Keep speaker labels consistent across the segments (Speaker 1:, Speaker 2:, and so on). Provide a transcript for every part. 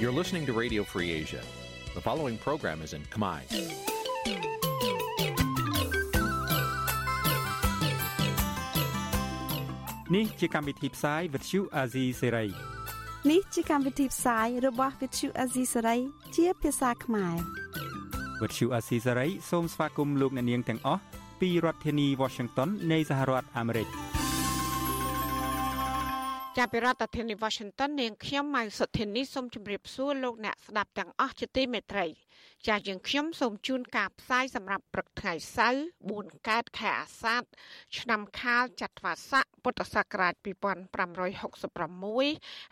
Speaker 1: You're listening to Radio Free Asia. The following program is in Khmer.
Speaker 2: Nǐ chi càm bi tiệp xáy vệt chiu a zì sê
Speaker 3: នេះជាកម្មវិធីផ្សាយរបស់ Vithu Azisari ជាភាសាខ្មែរ
Speaker 2: វិទ្យុអាស៊ីសេរីសូមស្វាគមន៍លោកអ្នកនាងទាំងអស់ពីរដ្ឋធានី Washington នៃសហរដ្ឋអាមេរិក
Speaker 4: ចាប់ពីរដ្ឋធានី Washington នាងខ្ញុំម៉ៅសុធានីសូមជម្រាបសួរលោកអ្នកស្ដាប់ទាំងអស់ជាទីមេត្រី ចាស់យើងខ្ញុំសូមជូនការផ្សាយសម្រាប់ព្រឹកថ្ងៃសៅរ៍4កើតខែអាសាឍឆ្នាំខាលចត្វាស័កពុទ្ធសករាជ2566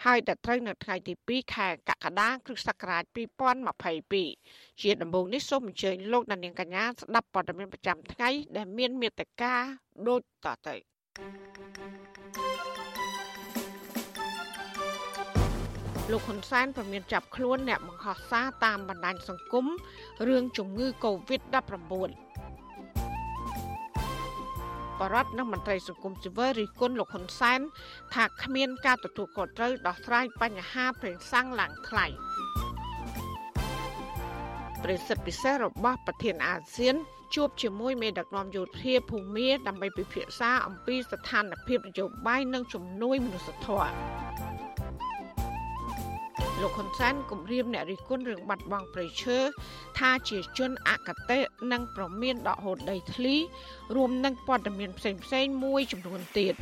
Speaker 4: ហើយដល់ត្រូវនៅថ្ងៃទី2ខែកក្កដាគ្រិស្តសករាជ2022ជាដំបូងនេះសូមអញ្ជើញលោកអ្នកនាងកញ្ញាស្ដាប់ព័ត៌មានប្រចាំថ្ងៃដែលមានមេត្តាដូចតទៅ លោកហ៊ុនសែនប្រមានចាប់ខ្លួនអ្នកបង្ហោះសារតាមបណ្ដាញសង្គមរឿងជំងឺ Covid-19 បរដ្ឋនិងមន្ត្រីសង្គមស៊ីវិលរិះគន់លោកហ៊ុនសែនថាគ្មានការទទួលខុសត្រូវដោះស្រាយបញ្ហាប្រេងសាំងឡើងថ្លៃប្រសិទ្ធពិសេសរបស់ប្រធានអាស៊ាន ជួបជាមួយមេដឹកនាំយោធាភូមាដើម្បីពិភាក្សាអំពីស្ថានភាពនយោបាយនិងជំនួយមនុស្សធម៌ លោកហ៊ុនសែនគម្រាមអ្នករិះគន់រឿងបាត់បង់ប្រៃឈើថាជាជនអកតេនិងប្រមានដកហូតដីធ្លី រួមនឹងព័ត៌មានផ្សេងផ្សេងមួយចំនួនទៀត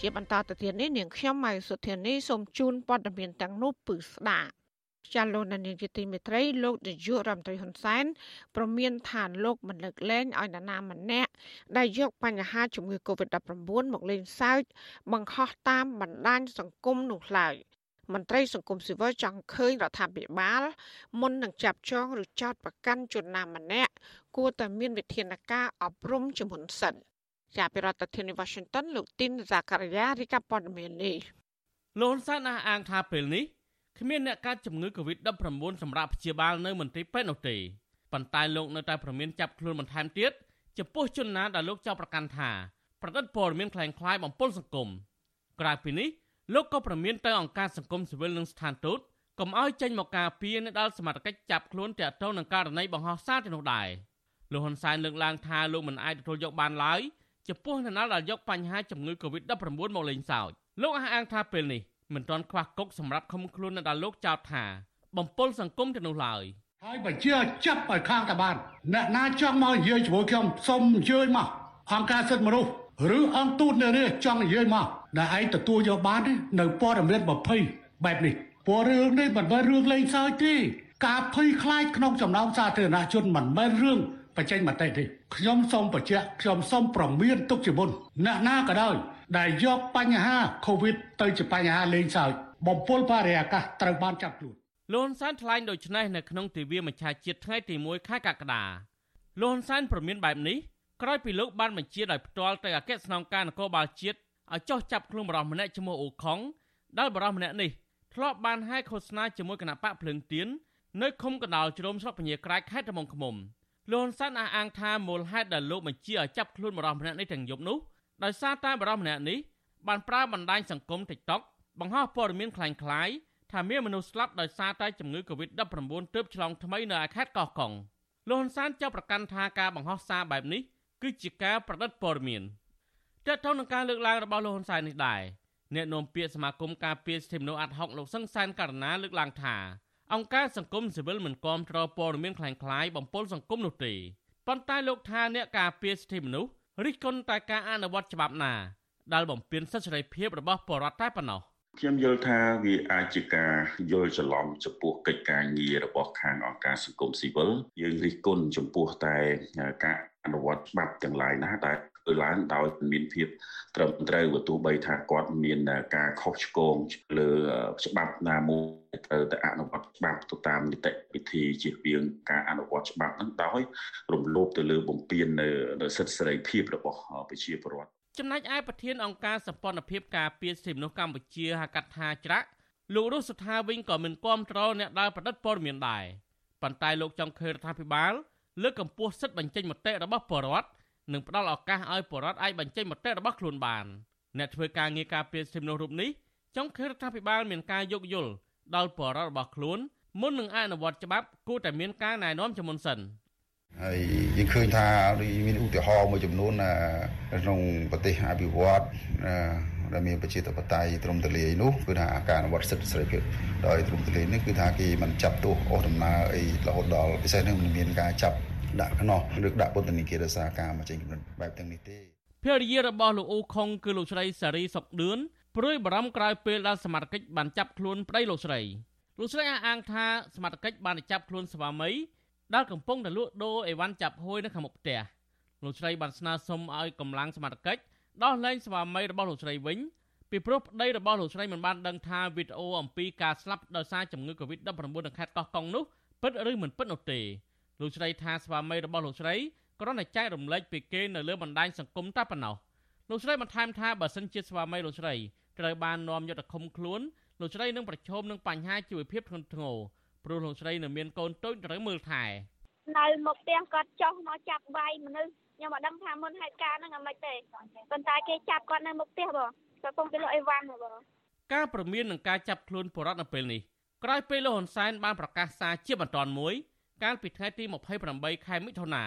Speaker 4: ជាបន្តទៅទៀតនេះនាងខ្ញុំម៉ៃសុធានីសូមជូនព័ត៌មានទាំងនោះពឺស្ដាប់ចាលោកនាយកទីមេត្រីលោកនាយករដ្ឋមន្ត្រីហ៊ុនសែនប្រមានថាលោកមិនលើកលែងឲ្យនរណាម្នាក់ដែលយកបញ្ហាជំងឺ Covid-19 មកលេងសើចបង្ខំតាមបណ្ដាញសង្គមនោះឡើយ មន្ត្រីសង្គមស៊ីវិលចង់ឃើញរដ្ឋាភិបាលមុននឹងចាប់ចងឬចោតប្រកាន់ជនណាម្នាក់គួរតែមានវិធានការអប់រំជំនុនសិនជាប្រធានាធិបតី Washington លោកទីនហ្សាការីយ៉ារីកាព័ត៌មាននេះ
Speaker 5: លោកហ៊ុនសែនអះអាងថាពេលនេះគ្មានអ្នកកើតជំងឺ Covid-19 សម្រាប់ព្យាបាលនៅមន្ទីរពេទ្យនោះទេប៉ុន្តែលោកនៅតែប្រមានចាប់ខ្លួនបន្ថែមទៀតចំពោះជនណាដែលលោកចោទប្រកាន់ថាប្រឌិតព័ត៌មានคล้ายៗបំពុលសង្គមក្រៅពីនេះ លោកក៏ប្រមានទៅអង្គការសង្គមស៊ីវិលនិងស្ថានទូតកុំឲ្យចេញមកការពារនៅដល់សមត្ថកិច្ចចាប់ខ្លួនតាក់ទងនឹងករណីបង្ហោះសារទៅនោះដែរលោកហ៊ុនសែនលើកឡើងថាលោកមិនអាចទទួលយកបានឡើយចំពោះអ្នកណាដែលយកបញ្ហាជំងឺ Covid-19 មកលេងសើចលោកអះអាងថាពេលនេះមិនទាន់ខ្វះគុកសម្រាប់ឃុំខ្លួននៅដល់លោកចោទថា បំពល់សង្គមទៅនោះឡើយ
Speaker 6: ហើយបើជាចាប់ឲ្យខាងតបានអ្នកណាចង់មកនិយាយជាមួយខ្ញុំសូមអញ្ជើញមកអង្គការសិទ្ធិមនុស្សឬអង្គទូតនៅនេះចង់និយាយមក ដែលឯងទទួលយកបាននៅព័ត៌មាន20បែបនេះព្រោះរឿងនេះមិនមែនរឿងលេងសើចទេការភ័យខ្លាចក្នុងចំណោមសាធារណជនមិនមែនរឿងបញ្ចេញមតិទេខ្ញុំសូមបញ្ជាក់ខ្ញុំសូមប្រមានទុកជាមុនអ្នកណាក៏ដោយដែលយកបញ្ហា COVID ទៅជាបញ្ហាលេងសើចបំពុលបរិយាកាសត្រូវបានចាប់ខ្លួន
Speaker 5: លន់សានថ្លែងដូចនេះនៅក្នុងទិវាមច្ឆជាតិថ្ងៃទី1ខែកក្កដាលន់សានប្រមានបែបនេះក្រោយពីលោកបានបញ្ជាដោយផ្ទាល់ទៅអគ្គស្នងការនគរបាលជាតិ ឲ្យចោះចាប់ខ្លួនបរិសម្នាក់ឈ្មោះអូខុងដែលបរិសម្នាក់នេះធ្លាប់បានហាយឃោសនាជាមួយគណៈបកភ្លើងទៀននៅឃុំកណ្ដាលជ្រោមស្រុកពញាក្រែកខេត្តត្បូងឃ្មុំលោកហ៊ុនសែនអះអាងថាមូលហេតុដែលលោកបញ្ជាឲ្យចាប់ខ្លួនបរិសម្នាក់នេះទាំងយប់នោះដោយសារតែបរិសម្នាក់នេះបានប្រើបណ្ដាញសង្គម TikTok បង្ហោះព័ត៌មានคล้ายៗថាមានមនុស្សស្លាប់ដោយសារតែជំងឺ Covid-19 ទើបឆ្លងថ្មីនៅឯខេត្តកោះកុងលោកហ៊ុនសែនចោទប្រកាន់ថាការបង្ហោះសារបែបនេះគឺជាការប្រឌិតព័ត៌មាន តើតើនឹងការលើកឡើងរបស់លោកហ៊ុនសែននេះដែរអ្នកនាំពាក្យសមាគមការពារសិទ្ធិមនុស្សអាត់ហុកលោកសង្សានករណាលើកឡើងថាអង្គការសង្គមស៊ីវិលមិនគាំទ្រព័ត៌មានคล้ายៗបំពល់សង្គមនោះទេប៉ុន្តែលោកថាអ្នកការពារសិទ្ធិមនុស្សរិះគន់តែការអនុវត្តច្បាប់ណាដែលបំពានសិទ្ធិសេរីភាពរបស់ប្រជាពលរដ្ឋតែប៉ុណ្ណោះ
Speaker 7: ខ្ញុំយល់ថាវាអាចជាការយល់ច្រឡំចំពោះកិច្ចការងាររបស់ខាងអង្គការសង្គមស៊ីវិលយើងរិះគន់ចំពោះតែការអនុវត្តច្បាប់ទាំងឡាយណាដែលធ្វើ ឡើងដោយមានភាពត្រឹមត្រូវបើទោះបីថាគាត់មានការខុសឆ្គងលើច្បាប់ណាមួយត្រូវតែអនុវត្តច្បាប់ទៅតាមនីតិវិធីជៀសវាងការអនុវត្តច្បាប់នឹងដោយរំលោភទៅលើបំពាននៅសិទ្ធិសេរីភាពរបស់ប្រជាពលរដ្ឋ
Speaker 5: ចំណែកឯប្រធានអង្គការសម្ព័ន្ធភាពការពារសិទ្ធិមនុស្សកម្ពុជាហៅកាត់ថាច្រាក់លោករស់សុថាវិញក៏មិនគាំទ្រអ្នកដែលប្រឌិតព័ត៌មានដែរប៉ុន្តែលោកចង់ឃើញរដ្ឋាភិបាលលើកកម្ពស់សិទ្ធិបញ្ចេញមតិរបស់ប្រជាពលរដ្ឋ និងផ្ដល់ឱកាសឲ្យប្រជាពលរដ្ឋអាចបញ្ចេញមតិរបស់ខ្លួនបានអ្នកធ្វើការងារការពារសិទ្ធិមនុស្សរូបនេះចង់ឃើញរដ្ឋាភិបាលមានការយោគយល់ដល់បរិបទរបស់ខ្លួនមុននឹងអនុវត្តច្បាប់គួរតែមានការណែនាំជាមុនសិន
Speaker 8: ហើយយើងឃើញថាមានឧទាហរណ៍មួយចំនួនក្នុងប្រទេសអភិវឌ្ឍដែលមានប្រជាធិបតេយ្យត្រឹមទលាយនោះគឺថាការអនុវត្តសិទ្ធិសេរីភាពដោយត្រឹមទលាយនេះគឺថាគេមិនចាប់ទោសអស់ដំណើរអីរហូតដល់ពិសេសនឹងមិនមានការចាប់ ដាក់ខ្នោះឬដាក់ពន្ធនាគារដោយសារការមកចេញគំនិតបែបទាំងនេះទេ
Speaker 5: ភរិយារបស់លោកអ៊ូខុងគឺលោកស្រីសារីសុកឌឿនព្រួយបារម្ភក្រោយពេលដែលសមត្ថកិច្ចបានចាប់ខ្លួនប្តីលោកស្រីលោកស្រីអះអាងថាសមត្ថកិច្ចបានចាប់ខ្លួនស្វាមីដែលកំពុងតែលក់ដូរអីវ៉ាន់ចាប់ហួយនៅខាងមុខផ្ទះលោកស្រីបានស្នើសុំឲ្យកម្លាំងសមត្ថកិច្ចដោះលែងស្វាមីរបស់លោកស្រីវិញពីព្រោះប្តីរបស់លោកស្រីមិនបានដឹងថាវីដេអូអំពីការស្លាប់ដោយសារជំងឺ Covid-19 នៅខេត្តកោះកុងនោះពិតឬមិនពិតនោះទេ លោកស្រីថាស្វាមីរបស់លោកស្រីគ្រាន់តែចែករំលែកពីគេនៅលើបណ្ដាញសង្គមតែប៉ុណ្ណោះលោកស្រីបន្ថែមថាបើសិនជាស្វាមីលោកស្រីត្រូវបាននាំយកទៅឃុំខ្លួនលោកស្រីនឹងប្រឈមនឹងបញ្ហាជីវភាពធ្ងន់ធ្ងរព្រោះលោកស្រីនៅមានកូនតូចត្រូវមើលថែ
Speaker 9: នៅមុខផ្ទះគាត់ចុះមកចាប់វាយមនុស្សខ្ញុំមិនដឹងថាមុនហេតុការណ៍ហ្នឹងអាម៉េចទេប៉ុន្តែគេចាប់គាត់នៅមុខផ្ទះបងគាត់កំពុងទៅលក់អីវ៉ាន់បង
Speaker 5: ការប្រមាននឹងការចាប់ខ្លួនបរដ្ឋនៅពេលនេះក្រោយពេលលោកហ៊ុនសែនបានប្រកាសសារជាបន្តមួយ កាលពីថ្ងៃទី28ខែមិថុនា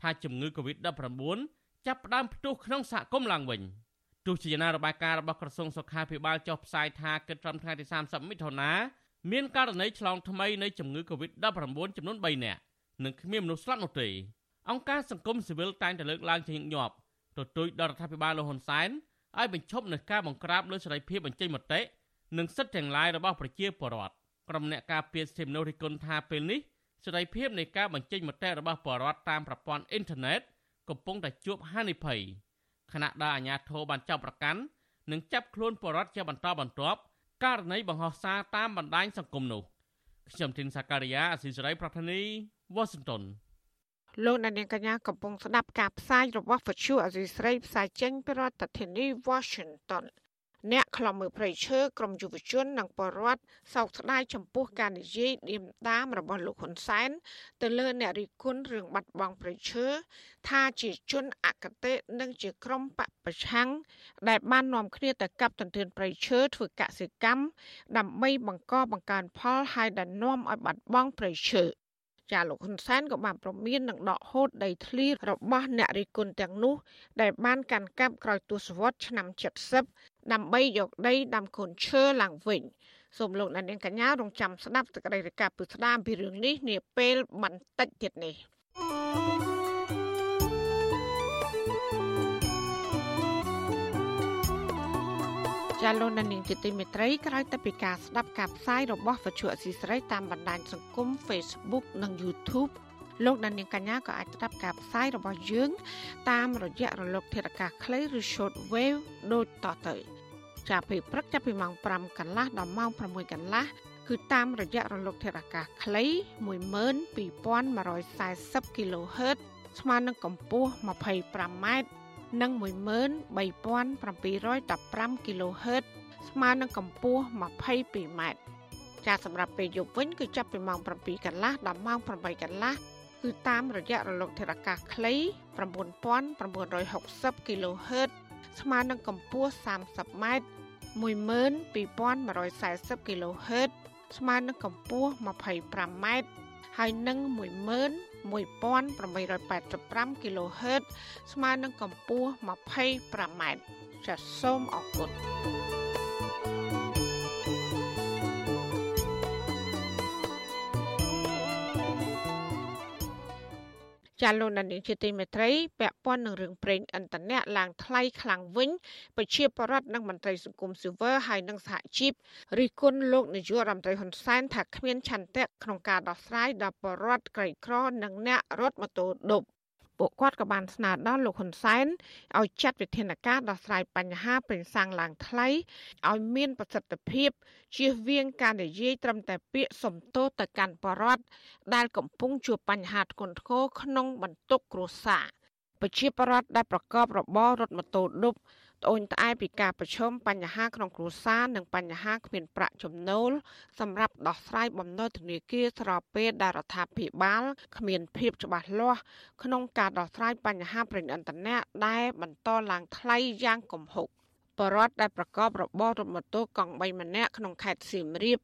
Speaker 5: ថាជំងឺ Covid-19 ចាប់ផ្ដើមផ្ទុះក្នុងសហគមន៍ឡើងវិញទោះជាយ៉ាងណារបាយការណ៍របស់ក្រសួងសុខាភិបាលចុះផ្សាយថាគិតត្រឹមថ្ងៃទី30មិថុនាមានករណីឆ្លងថ្មីនៃជំងឺ Covid-19 ចំនួន3នាក់និងគ្មានមនុស្សស្លាប់នោះទេអង្គការសង្គមស៊ីវិលតែងតែលើកឡើងជាញឹកញាប់ទទូចដល់រដ្ឋាភិបាលលោកហ៊ុនសែនឲ្យបញ្ឈប់នឹងការបង្ក្រាបលើសេរីភាពបញ្ចេញមតិនិងសិទ្ធិទាំងឡាយរបស់ប្រជាពលរដ្ឋក្រុមអ្នកការពារសិទ្ធិមនុស្សរិះគន់ថាពេលនេះ សេរីភាពនៃការបញ្ចេញមតិរបស់ពលរដ្ឋតាមប្រព័ន្ធអ៊ីនធឺណិតកំពុងតែជួបហានិភ័យខណៈដែលអាជ្ញាធរបានចាប់ប្រកាន់និងចាប់ខ្លួនពលរដ្ឋជាបន្តបន្ទាប់ករណីបង្ហោះសារតាមបណ្ដាញសង្គមនោះខ្ញុំធីនសាការីយ៉ាអស៊ីសេរីប្រធានីវ៉ាស៊ីនតោន
Speaker 4: លោកអ្នកនាងកញ្ញាកំពុងស្ដាប់ការផ្សាយរបស់វិទ្យុអសីស្រីផ្សាយចេញពីរដ្ឋធានី Washington អ្នកខ្លំមើលព្រៃឈើក្រមយុវជននិងបរដ្ឋសោកស្ដាយចំពោះការនិយាយឌៀមដាមរបស់លោកហ៊ុនសែនទៅលើអ្នករិះគន់រឿងបាត់បង់ព្រៃឈើថាជាជនអកតេនិងជាក្រុមបពប្រឆាំងដែលបាននាំគ្នាទៅកាប់ទន្ទ្រានព្រៃឈើធ្វើកសិកម្មដើម្បីបង្កបង្កើនផលហើយដែលនាំឲ្យបាត់បង់ព្រៃឈើចាលោកហ៊ុនសែនក៏បានប្រមាននឹងដកហូតដីធ្លីរបស់អ្នករិះគន់ទាំងនោះ ដែលបានកាន់កាប់ក្រោយទសវត្សរ៍ឆ្នាំ70 ដើម្បីយកដីដាំកូនឈើឡើងវិញសូមលោកអ្នកនាងកញ្ញារងចាំស្ដាប់សេចក្តីរាយការណ៍ពីស្ដាមពីរឿងនេះនាពេលបន្តិចទៀតនេះ thank you ចាលោកនាងជាទីមេត្រីក្រោយទៅពីការស្ដាប់ការផ្សាយរបស់វិទ្យុអសីស្រីតាមបណ្ដាញសង្គម Facebook និង YouTube លោកនាងកញ្ញាក៏អាចស្ដាប់ការផ្សាយរបស់យើង តាមរយៈរលកធាតុអាកាសខ្លីឬ short wave ដូចតទៅ ចាប់ពីព្រឹកចាប់ពីម៉ោង5កន្លះដល់ម៉ោង6កន្លះគឺតាមរយៈរលកធាតុអាកាសខ្លី12140 kHz ស្មើនឹងកម្ពស់ 25m និង13715 kHz ស្មើនឹងកម្ពស់ 22m ចាសសម្រាប់ពេលយប់វិញគឺចាប់ពីម៉ោង7កន្លះដល់ម៉ោង8កន្លះគឺតាមរយៈរលកធាតុអាកាសខ្លី9960 kHz ស្មើនឹងកម្ពស់ 30m 12140 kHz ស្មើនឹងកម្ពស់ 25m ហើយនឹង1 1885 kHz ស្មើនឹងកម្ពស់ 25m ចាសសូមអរគុណ ចាលោកនានីជាទីមេត្រីពាក់ព័ន្ធនឹងរឿងប្រេងឥន្ធនៈឡើងថ្លៃខ្លាំងវិញប្រជាពលរដ្ឋនិងមន្ត្រីសង្គមស៊ីវិលហើយនិងសហជីពរិះគន់លោកនាយករដ្ឋមន្ត្រីហ៊ុនសែនថាគ្មានឆន្ទៈក្នុងការដោះស្រាយដល់ពលរដ្ឋក្រីក្រនិងអ្នករត់ម៉ូតូឌុប ពួកគាត់ក៏បានស្នើដល់លោកហ៊ុនសែនឲ្យចាត់វិធានការដោះស្រាយបញ្ហាប្រេងសាំងឡើងថ្លៃឲ្យមានប្រសិទ្ធភាពជៀសវាងការនិយាយត្រឹមតែពាក្យសំទោសទៅកាន់បរដ្ឋដែលកំពុងជួបបញ្ហាធ្ងន់ធ្ងរក្នុងបន្ទុកគ្រួសារប្រជាពលរដ្ឋដែលប្រកបរបររថម៉ូតូឌុប ត្អូញត្អែពីការប្រឈមបញ្ហាក្នុងគ្រួសារនិងបញ្ហាគ្មានប្រាក់ចំណូលសម្រាប់ដោះស្រាយបំណុលធនាគារស្របពេលដែលរដ្ឋាភិបាលគ្មានភាពច្បាស់លាស់ក្នុងការដោះស្រាយបញ្ហាប្រេងឥន្ធនៈដែលបន្តឡើងថ្លៃយ៉ាងគំហុក បរដ្ឋដែលប្រកបរបររថម៉ូតូកង់3ម្នាក់ក្នុងខេត្តសៀមរាប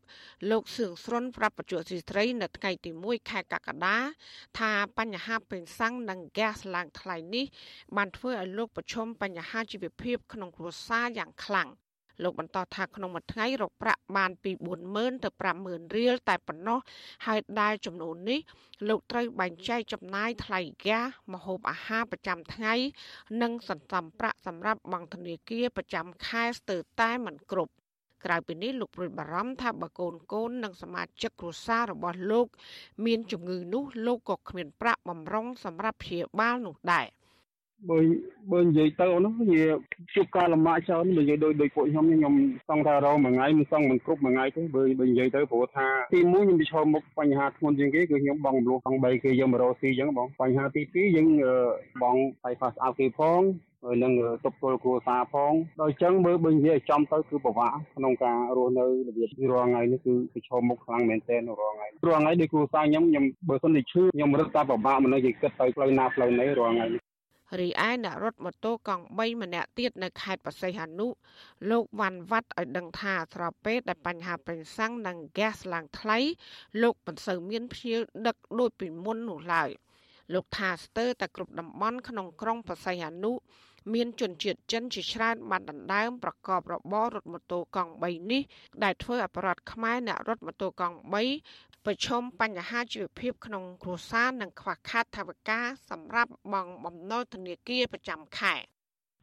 Speaker 4: លោកសឿងស្រុនប្រាប់បច្ចុប្បន្នស៊ីស្រីនៅថ្ងៃទី1ខែកក្កដាថាបញ្ហាពេញសាំងនិងហ្គាសឡើងថ្លៃនេះបានធ្វើឲ្យលោកប្រឈមបញ្ហាជីវភាពក្នុងគ្រួសារយ៉ាងខ្លាំង លោកបន្តថាក្នុងមួយថ្ងៃរកប្រាក់បានពី40000ទៅ50000រៀលតែប៉ុណ្ណោះហើយដែលចំនួននេះលោកត្រូវបែងចែកចំណាយថ្លៃហ្គាសម្ហូបអាហារប្រចាំថ្ងៃ និងសន្សំប្រាក់សម្រាប់បង់ធនាគារប្រចាំខែស្ទើរតែមិនគ្រប់ក្រៅពីនេះលោកព្រួយបារម្ភថាបើកូនកូននិងសមាជិកគ្រួសាររបស់លោក មានជំងឺនោះលោកក៏គ្មានប្រាក់បម្រុងសម្រាប់ព្យាបាលនោះដែរ។
Speaker 10: បើបើនិយាយទៅនោះវាជួបការលំបាកច្រើនបើនិយាយដូចដូចពួកខ្ញុំខ្ញុំសង្ឃថារងមួយថ្ងៃមិនសង្ឃមិនគ្រប់មួយថ្ងៃទេបើបើនិយាយទៅព្រោះថាទី1ខ្ញុំប្រឈមមុខបញ្ហាធ្ងន់ជាងគេគឺខ្ញុំបងមលុះផង3គេយើងមករកស៊ីអញ្ចឹងបងបញ្ហាទី2យើងបងបាយផាសអោគេផងហើយនឹងទប់ទល់គ្រួសារផងដល់អញ្ចឹងមើលបើនិយាយចំទៅគឺពិបាកក្នុងការរស់នៅរបៀបរាល់ថ្ងៃនេះគឺប្រឈមមុខខ្លាំងមែនទែនរាល់ថ្ងៃរាល់ថ្ងៃដូចគ្រួសារខ្ញុំខ្ញុំបើសិនជាឈឺខ្ញុំរឹតតែពិបាកមិននៅនិយាយគិតទៅផ្លូវណាផ្លូវណីរាល់ថ្ងៃនេះ
Speaker 4: រីឯអ្នករត់ម៉ូតូកង់3ម្នាក់ទៀតនៅខេត្តបរសៃហនុលោកវ៉ាន់វ៉ាត់ឲ្យដឹងថាស្របពេលដែលបញ្ហាប្រេងសាំងនិងហ្គាសឡើងថ្លៃលោកមិនសូវមានភ្ញៀវដឹកដូចពីមុននោះឡើយលោកថាស្ទើរតែគ្រប់តំបន់ក្នុងក្រុងបរសៃហនុមានជនជាតិចិនជាច្រើនបានដណ្ដើមប្រកបរបររថម៉ូតូកង់3នេះដែលធ្វើឲ្យប្រដ្ឋខ្មែរអ្នករត់ម៉ូតូកង់3 ប្រឈមបញ្ហាជីវភាពក្នុងគ្រួសារនិងខ្វះខាតថវិកាសម្រាប់បង់បំណុលធនាគារប្រចាំខែ។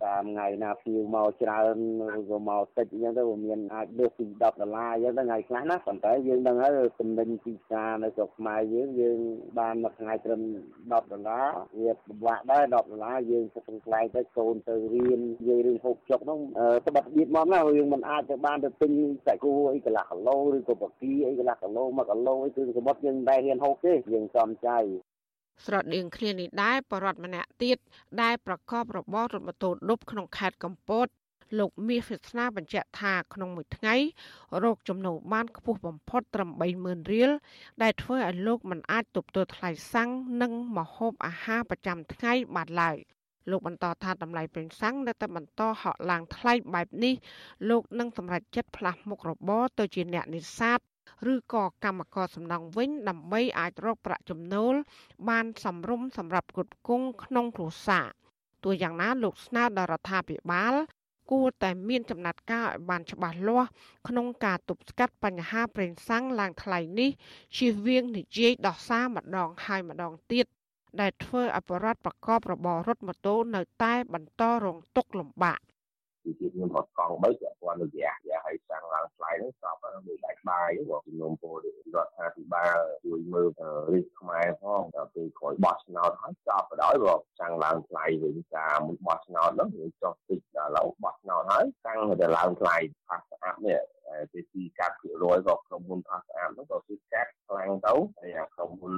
Speaker 10: តាមថ្ងៃណាភ្ញៀវមកច្រើនឬក៏មកតិចអញ្ចឹងទៅវាមានអាចលើសពី10ដុល្លារអញ្ចឹងទៅថ្ងៃខ្លះណាប៉ុន្តែយើងដឹងហើយចំណេញទីផ្សារនៅស្រុកខ្មែរយើងយើងបានមួយថ្ងៃត្រឹម10ដុល្លារវាពិបាកដែរ10ដុល្លារយើងទៅខ្លែងទៅកូនទៅរៀននិយាយរឿងហូបចុកហ្នឹងស្បិតបៀតមកណាយើងមិនអាចទៅបានទៅទិញសាច់គោអីកន្លះគីឡូឬក៏បាគីអីកន្លះគីឡូ1គីឡូអីគឺសមុទ្រយើងតែហ៊ានហូបទេយើងសំចៃ
Speaker 4: ស្រដៀងគ្នានេះដែរបរដ្ឋម្នាក់ទៀតដែលប្រកបរបររថម៉ូតូឌុបក្នុងខេត្តកំពតលោកមាសវាសនាបញ្ជាក់ថាក្នុងមួយថ្ងៃរោគចំណូលបានខ្ពស់បំផុតត្រឹម30000រៀលដែលធ្វើឲ្យលោកមិនអាចទប់ទល់ថ្លៃសាំងនិងម្ហូបអាហារប្រចាំថ្ងៃបានឡើយលោកបន្តថាតម្លៃប្រេងសាំងនៅតែបន្តហក់ឡើងថ្លៃបែបនេះលោកនឹងសម្រេចចិត្តផ្លាស់មុខរបរទៅជាអ្នកនេសាទ ឬក៏កម្មករសំណង់វិញដើម្បីអាចរកប្រាក់ចំណូល បានសមរម្យសម្រាប់គ្រប់គងក្នុងគ្រួសារទោះយ៉ាងណាលោកស្នើដល់រដ្ឋាភិបាលគួរតែមានចំណាត់ការឲ្យបានច្បាស់លាស់ក្នុងការទប់ស្កាត់បញ្ហាប្រេងសាំងឡើងថ្លៃនេះជៀសវាងនិយាយដោះសារម្ដងហើយម្ដងទៀតដែលធ្វើឲ្យបរិវត្តប្រកបរបររថម៉ូតូនៅតែបន្តរងទុក្ខលំបាក
Speaker 10: ទីទៀតខ្ញុំអត់កង់បីពាក់ព័ន្ធនឹងរយៈរ យៈឲ្យសាំងឡើងថ្លៃហ្នឹងស្រាប់មួយដាច់បាយរបស់ជំនុំពលរដ្ឋាភិបាលជួយមើលរាជខ្មែរផងដល់ពេលក្រោយបោះឆ្នោតហើយចប់បណ្ដោយបើសាំងឡើងថ្លៃវិញការមុនបោះឆ្នោតហ្នឹងវាចុះតិចដល់ឡូវបោះឆ្នោតហើយសាំងទៅឡើងថ្លៃផាសស្អាតនេះទីទីកាត់ភាគរយក៏ក្រុមហ៊ុនផាសស្អាតហ្នឹងក៏គឺកាត់ខ្លាំងទៅហើយអាក្រុមហ៊ុន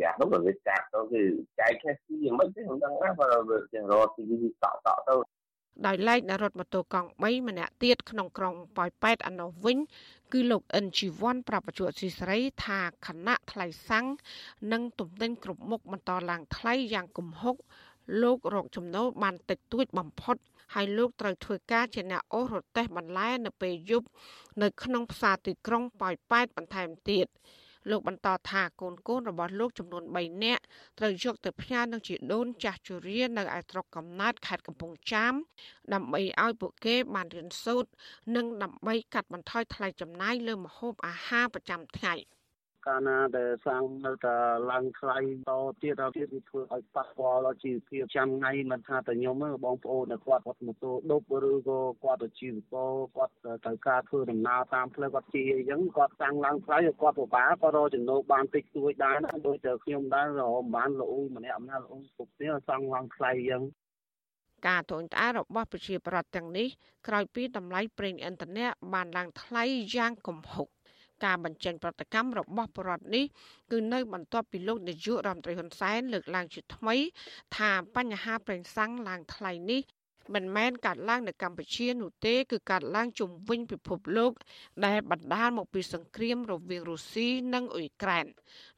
Speaker 10: យ៉ាហ្នឹងក៏វាកាត់ទៅគឺចែកគ្នាស៊ីយ៉ាងម៉េចទេមិនដឹងណាបើវាចេះរកទីតក់តក់ទៅ
Speaker 4: ដោយឡែកអ្នករត់ម៉ូតូកង់3ម្នាក់ទៀតក្នុងក្រុងប៉ោយប៉ែតឯណោះវិញ គឺលោកអិនជីវ័នប្រាប់បច្ចុប្បន្នស៊ីសេរី ថាខណៈថ្លៃសាំងនិងទំនិញគ្រប់មុខបន្តឡើងថ្លៃយ៉ាងគំហុកលោករកចំណូលបានតិចតួចបំផុតហើយលោកត្រូវធ្វើការជាអ្នកអូសរទេះបន្លែនៅពេលយប់នៅក្នុងផ្សារទីក្រុងប៉ោយប៉ែតបន្ថែមទៀត លោកបន្តថាកូនកូនរបស់លោកចំនួន3នាក់ត្រូវយកទៅផ្ញើនឹងជីដូនចាស់ជរានៅឯស្រុកកំណើតខេត្តកំពង់ចាម ដើម្បីឲ្យពួកគេបានរៀនសូត្រនិងដើម្បីកាត់បន្ថយថ្លៃចំណាយលើម្ហូបអាហារប្រចាំថ្ងៃ។
Speaker 10: កាលណាដែលសាំងនៅតែឡើងថ្លៃតទៀតដល់ទៀតវាធ្វើឲ្យប៉ះពាល់ដល់ជីវភាពចាំថ្ងៃមិនថាតែខ្ញុំទេបងប្អូនដែលគាត់គាត់ម៉ូតូដប់ឬក៏គាត់ទៅជីវករគាត់ត្រូវការធ្វើដំណើរតាមផ្លូវគាត់ជាអញ្ចឹងគាត់សាំងឡើងថ្លៃគាត់ពិបាកគាត់រកចំណូលបានតិចតួចដែរណាដូចតែខ្ញុំដែររកបានលអ៊ុយម្នាក់ម្នាក់លអ៊ុយគ្រប់គ្នាសាំងឡើងថ្លៃអញ្ចឹង
Speaker 4: ការត្អូញត្អែរបស់ប្រជាប្រដ្ឋទាំងនេះក្រោយពីតម្លៃប្រេងឥន្ធនៈបានឡើងថ្លៃយ៉ាងគំហុក ការបញ្ចេញប្រតិកម្មរបស់បរដ្ឋនេះគឺនៅបន្ទាប់ពីលោកនាយករដ្ឋមន្ត្រីហ៊ុនសែនលើកឡើងជាថ្មី ថាបញ្ហាប្រេងសាំងឡើងថ្លៃនេះ មិនមែនកាត់ឡើងនៅកម្ពុជានោះទេគឺកាត់ឡើងជំវិញពិភពលោក ដែលបណ្ដាលមកពីសង្គ្រាមរវាងរុស្ស៊ីនិងអ៊ុយក្រែន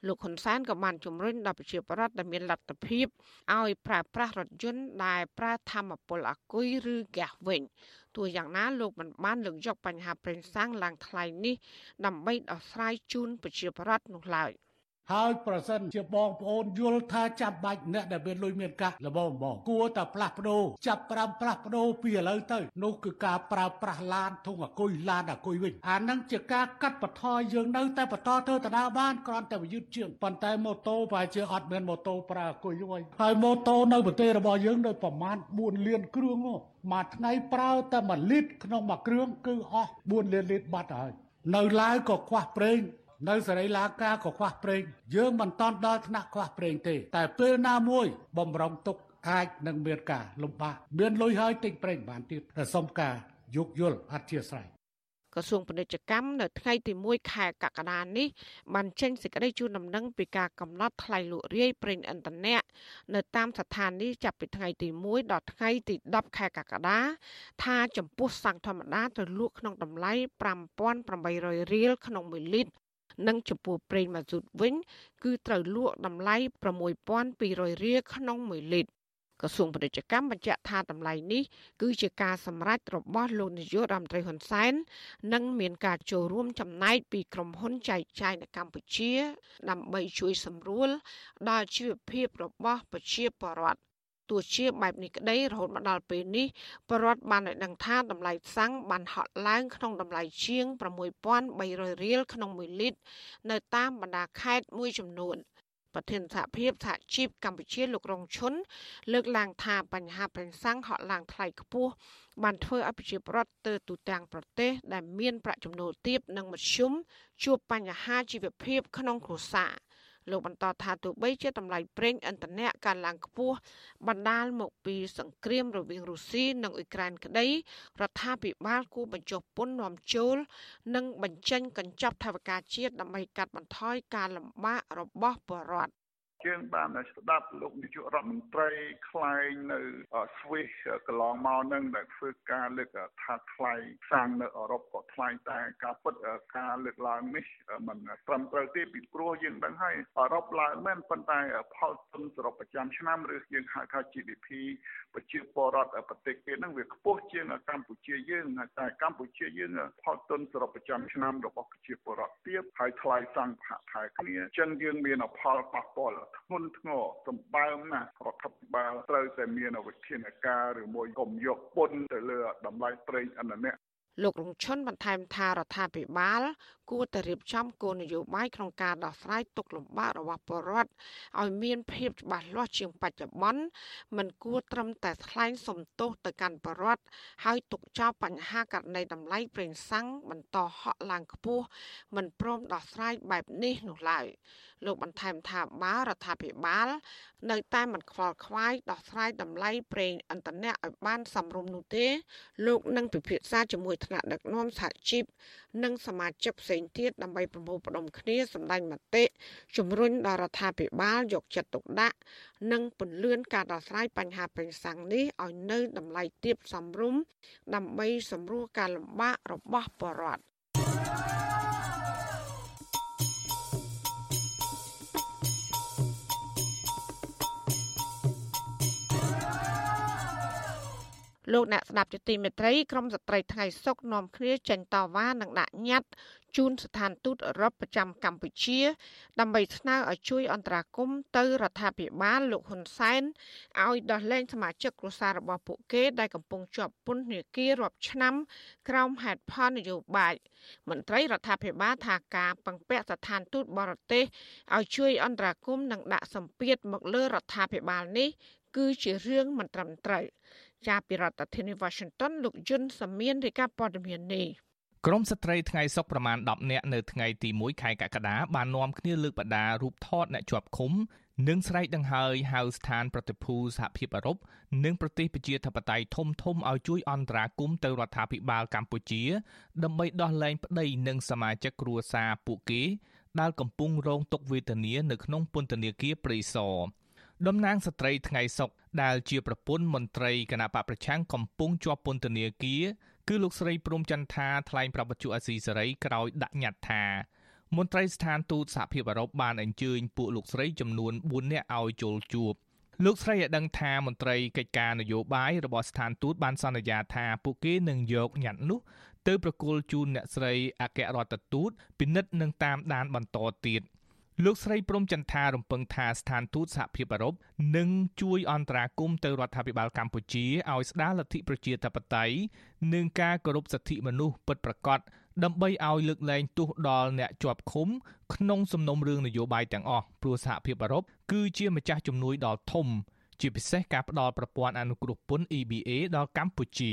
Speaker 4: លោកហ៊ុនសែនក៏បានជំរុញដល់ប្រជាពលរដ្ឋដែលមានលទ្ធភាពឲ្យប្រើប្រាស់រថយន្តដែលប្រើធម្មពលអាគុយឬហ្គាសវិញទោះយ៉ាងណាលោកមិនបានលើកយកបញ្ហាប្រេងសាំងឡើងថ្លៃនេះដើម្បីដោះស្រាយជូនប្រជាពលរដ្ឋនោះឡើយ។
Speaker 6: ហើយប្រសិនជាបងប្អូនយល់ថាចាំបាច់អ្នកដែលមានលុយមានកាសល្បងបងគួរតែផ្លាស់ប្ដូរចាប់ប្រាំផ្លាស់ប្ដូរពីឥឡូវទៅនោះគឺការប្រើប្រាស់ឡានធុងអគុយឡានអគុយវិញអានឹងជាការកាត់បន្ថយយើងនៅតែបន្តធ្វើដដាបានគ្រាន់តែវាយឺតជាងប៉ុន្តែម៉ូតូប្រហែលជាអត់មានម៉ូតូប្រើអគុយវិញហើយម៉ូតូនៅប្រទេសរបស់យើងនៅប្រមាណ4លានគ្រឿងមួយថ្ងៃប្រើតែ1លីត្រក្នុងមួយគ្រឿងគឺអស់4លានលីត្របាត់ហើយនៅឡាវក៏ខ្វះប្រេង នៅសេរីឡាកាក៏ខ្វះប្រេងយើងមិនតន់ដល់ថ្នាក់ខ្វះប្រេងទេ តែពេលណាមួយបំរុងទុកអាចនឹងមានការលំបាកមានលុយហើយទិញប្រេងបានទៀតតែសុំការយោគយល់អធិស្ឋាន
Speaker 4: ក្រសួងពាណិជ្ជកម្មនៅថ្ងៃទី1ខែកក្កដានេះបានចេញសេចក្តីជូនដំណឹងពីការកំណត់ថ្លៃលក់រាយប្រេងឥន្ធនៈនៅតាមស្ថានីយ៍ចាប់ពីថ្ងៃទី1ដល់ថ្ងៃទី10ខែកក្កដាថាចំពោះសាំងធម្មតាត្រូវលក់ក្នុងតម្លៃ5800រៀលក្នុង1លីត្រ និងចំពោះប្រេងម៉ាស៊ូតវិញ គឺត្រូវលក់តម្លៃ6200រៀលក្នុង1លីត្រក្រសួងពាណិជ្ជកម្មបញ្ជាក់ថាតម្លៃនេះគឺជាការសម្រេចរបស់លោកនាយករដ្ឋមន្ត្រីហ៊ុនសែននិងមានការចូលរួមចំណែកពីក្រុមហ៊ុនចែកចាយនៅកម្ពុជា ដើម្បីជួយសម្រួលដល់ជីវភាពរបស់ប្រជាពលរដ្ឋ ទោះជាបែបនេះក្តីរហូតមកដល់ពេលនេះបរដ្ឋបានឲ្យដឹងថាតម្លៃសាំងបានហក់ឡើងក្នុងតម្លៃជាង6300រៀលក្នុង1លីត្រនៅតាមបណ្ដាខេត្តមួយចំនួនប្រធានសហភាពសហជីពកម្ពុជាលោករងឈុនលើកឡើងថាបញ្ហាប្រេងសាំងហក់ឡើងថ្លៃខ្ពស់បានធ្វើឲ្យប្រជាពលរដ្ឋទៅទូទាំងប្រទេសដែលមានប្រាក់ចំណូលទាបនិងមធ្យមជួបបញ្ហាជីវភាពក្នុងគ្រួសារ លោកបន្តថាទោះបីជាតម្លៃប្រេងឥន្ធនៈកើនឡើងខ្ពស់បណ្ដាលមកពីសង្គ្រាមរវាងរុស្ស៊ីនិងអ៊ុយក្រែនក្តីរដ្ឋាភិបាលគួរបញ្ចុះពន្ធនាំចូល និងបញ្ចេញកញ្ចប់ថវិកាជាតិដើម្បីកាត់បន្ថយការលំបាករបស់ប្រជាពលរដ្ឋ
Speaker 11: យើងបានស្ដាប់លោកនាយករដ្ឋមន្ត្រីខ្លែងនៅស្វីសកន្លងមកនឹងដែលធ្វើការលើកថាថ្លៃសាំងនៅអឺរ៉ុបក៏ថ្លៃតែការពិតការលើកឡើងនេះมันត្រឹមត្រូវទេពីព្រោះយើងដឹងហើយអឺរ៉ុបឡើងមែនប៉ុន្តែផលទុនសរុបប្រចាំឆ្នាំឬយើងហៅថា GDP ប្រជាពលរដ្ឋប្រទេសគេហ្នឹងវាខ្ពស់ជាងកម្ពុជាយើងតែកម្ពុជាយើងផលទុនសរុបប្រចាំឆ្នាំរបស់ប្រជាពលរដ្ឋទាបហើយថ្លៃសង្ឃថែគ្នាអញ្ចឹងយើងមានផលប៉ះពាល់ធ្ងន់ធ្ងរសម្បើមណាស់រដ្ឋាភិបាលត្រូវតែមានវិធានការឬមួយកុំយកពន្ធទៅលើតម្លៃប្រេងឥន្ធនៈ
Speaker 4: លោករងឈុនបន្ថែមថារដ្ឋាភិបាល គួរតែរៀបចំគោលនយោបាយក្នុងការដោះស្រាយទុកលំបាករបស់ប្រជាពលរដ្ឋឲ្យមានភាពច្បាស់លាស់ជាងបច្ចុប្បន្នមិនគួរត្រឹមតែថ្លែងសំទោសទៅកាន់ប្រជាពលរដ្ឋហើយទុកចោលបញ្ហាករណីតម្លៃប្រេងសាំងបន្តហក់ឡើងខ្ពស់មិនព្រមដោះស្រាយបែបនេះនោះឡើយលោកបន្ថែមថាបើរដ្ឋាភិបាល នៅតែមិនខ្វល់ខ្វាយដោះស្រាយតម្លៃប្រេងឥន្ធនៈឲ្យបានសមរម្យនោះទេ លោកនឹងពិភាក្សាជាមួយថ្នាក់ដឹកនាំសហជីពនិងសមាជិកផ្សេងទៀតដើម្បីប្រមូលផ្ដុំគ្នាសម្ដែងមតិជំរុញដល់រដ្ឋាភិបាលយកចិត្តទុកដាក់និងពន្លឿនការដោះស្រាយបញ្ហាប្រេងសាំងនេះឲ្យនៅតម្លៃទាបសមរម្យដើម្បីសម្រួលការលំបាករបស់ប្រជាពលរដ្ឋលោកអ្នកស្ដាប់ជាទីមេត្រីក្រមស្ត្រីថ្ងៃសុកនាំគ្នាចេញតវ៉ានិងដាក់ញត្តិ ជូនស្ថានទូតអឺរ៉ុបប្រចាំកម្ពុជា ដើម្បីស្នើឲ្យជួយអន្តរាគមន៍ទៅរដ្ឋាភិបាលលោកហ៊ុនសែនឲ្យដោះលែងសមាជិកគ្រួសាររបស់ពួកគេដែលកំពុងជាប់ពន្ធនាគាររាប់ឆ្នាំក្រោមហេតុផលនយោបាយមន្ត្រីរដ្ឋាភិបាលថាការពឹងពាក់ស្ថានទូតបរទេសឲ្យជួយអន្តរាគមន៍និងដាក់សម្ពាធមកលើរដ្ឋាភិបាលនេះ គឺជារឿងមិនត្រឹមត្រូវចាប់ពីរដ្ឋធានី Washington លោកយុនសាមៀនរាយការណ៍ព័ត៌មាននេះ
Speaker 12: ក្រមស្ត្រីថ្ងៃសុកប្រមាណ10នាក់នៅថ្ងៃទី1ខែកក្កដាបាននាំគ្នាលើកបដារូបថតអ្នកជាប់ឃុំនិងស្រែកដង្ហើយហៅស្ថានប្រតិភូសហភាពអឺរ៉ុបនិងប្រទេសប្រជាធិបតេយ្យធំធំឲ្យជួយអន្តរាគមន៍ទៅរដ្ឋាភិបាលកម្ពុជា ដើម្បីដោះលែងប្តីនិងសមាជិកគ្រួសារពួកគេដែលកំពុងរងទុក្ខវេទនានៅក្នុងពន្ធនាគារព្រៃសរតំណាងស្ត្រីថ្ងៃសុកដែលជាប្រពន្ធមន្ត្រីគណៈបកប្រឆាំងកំពុងជាប់ពន្ធនាគារ គឺលោកស្រីព្រំចន្ទថាថ្លែងប្រាប់បច្ចុប្បន្នអាស៊ីសេរីក្រោយដាក់ញត្តិថាមន្ត្រីស្ថានទូតសហភាពអឺរ៉ុបបានអញ្ជើញពួកលោកស្រីចំនួន4នាក់ឲ្យចូលជួបលោកស្រីឲ្យដឹងថាមន្ត្រីកិច្ចការនយោបាយរបស់ស្ថានទូតបានសន្យាថាពួកគេនឹងយកញត្តិនោះទៅប្រគល់ជូនអ្នកស្រីអគ្គរដ្ឋទូតពិនិត្យនិងតាមដានបន្តទៀត។ លោកស្រីព្រំចន្ទថារំពឹងថាស្ថានទូតសហភាពអឺរ៉ុបនឹងជួយអន្តរាគមន៍ទៅរដ្ឋាភិបាលកម្ពុជាឲ្យស្ដារលទ្ធិប្រជាធិបតេយ្យនិងការគោរពសិទ្ធិមនុស្សពិតប្រាកដដើម្បីឲ្យលើកលែងទោសដល់អ្នកជាប់ឃុំក្នុងសំណុំរឿងនយោបាយទាំងអស់ព្រោះសហភាពអឺរ៉ុបគឺជាម្ចាស់ជំនួយដ៏ធំ ជាពិសេសការផ្ដល់ប្រព័ន្ធអនុគ្រោះពន្ធ EBA ដល់កម្ពុជា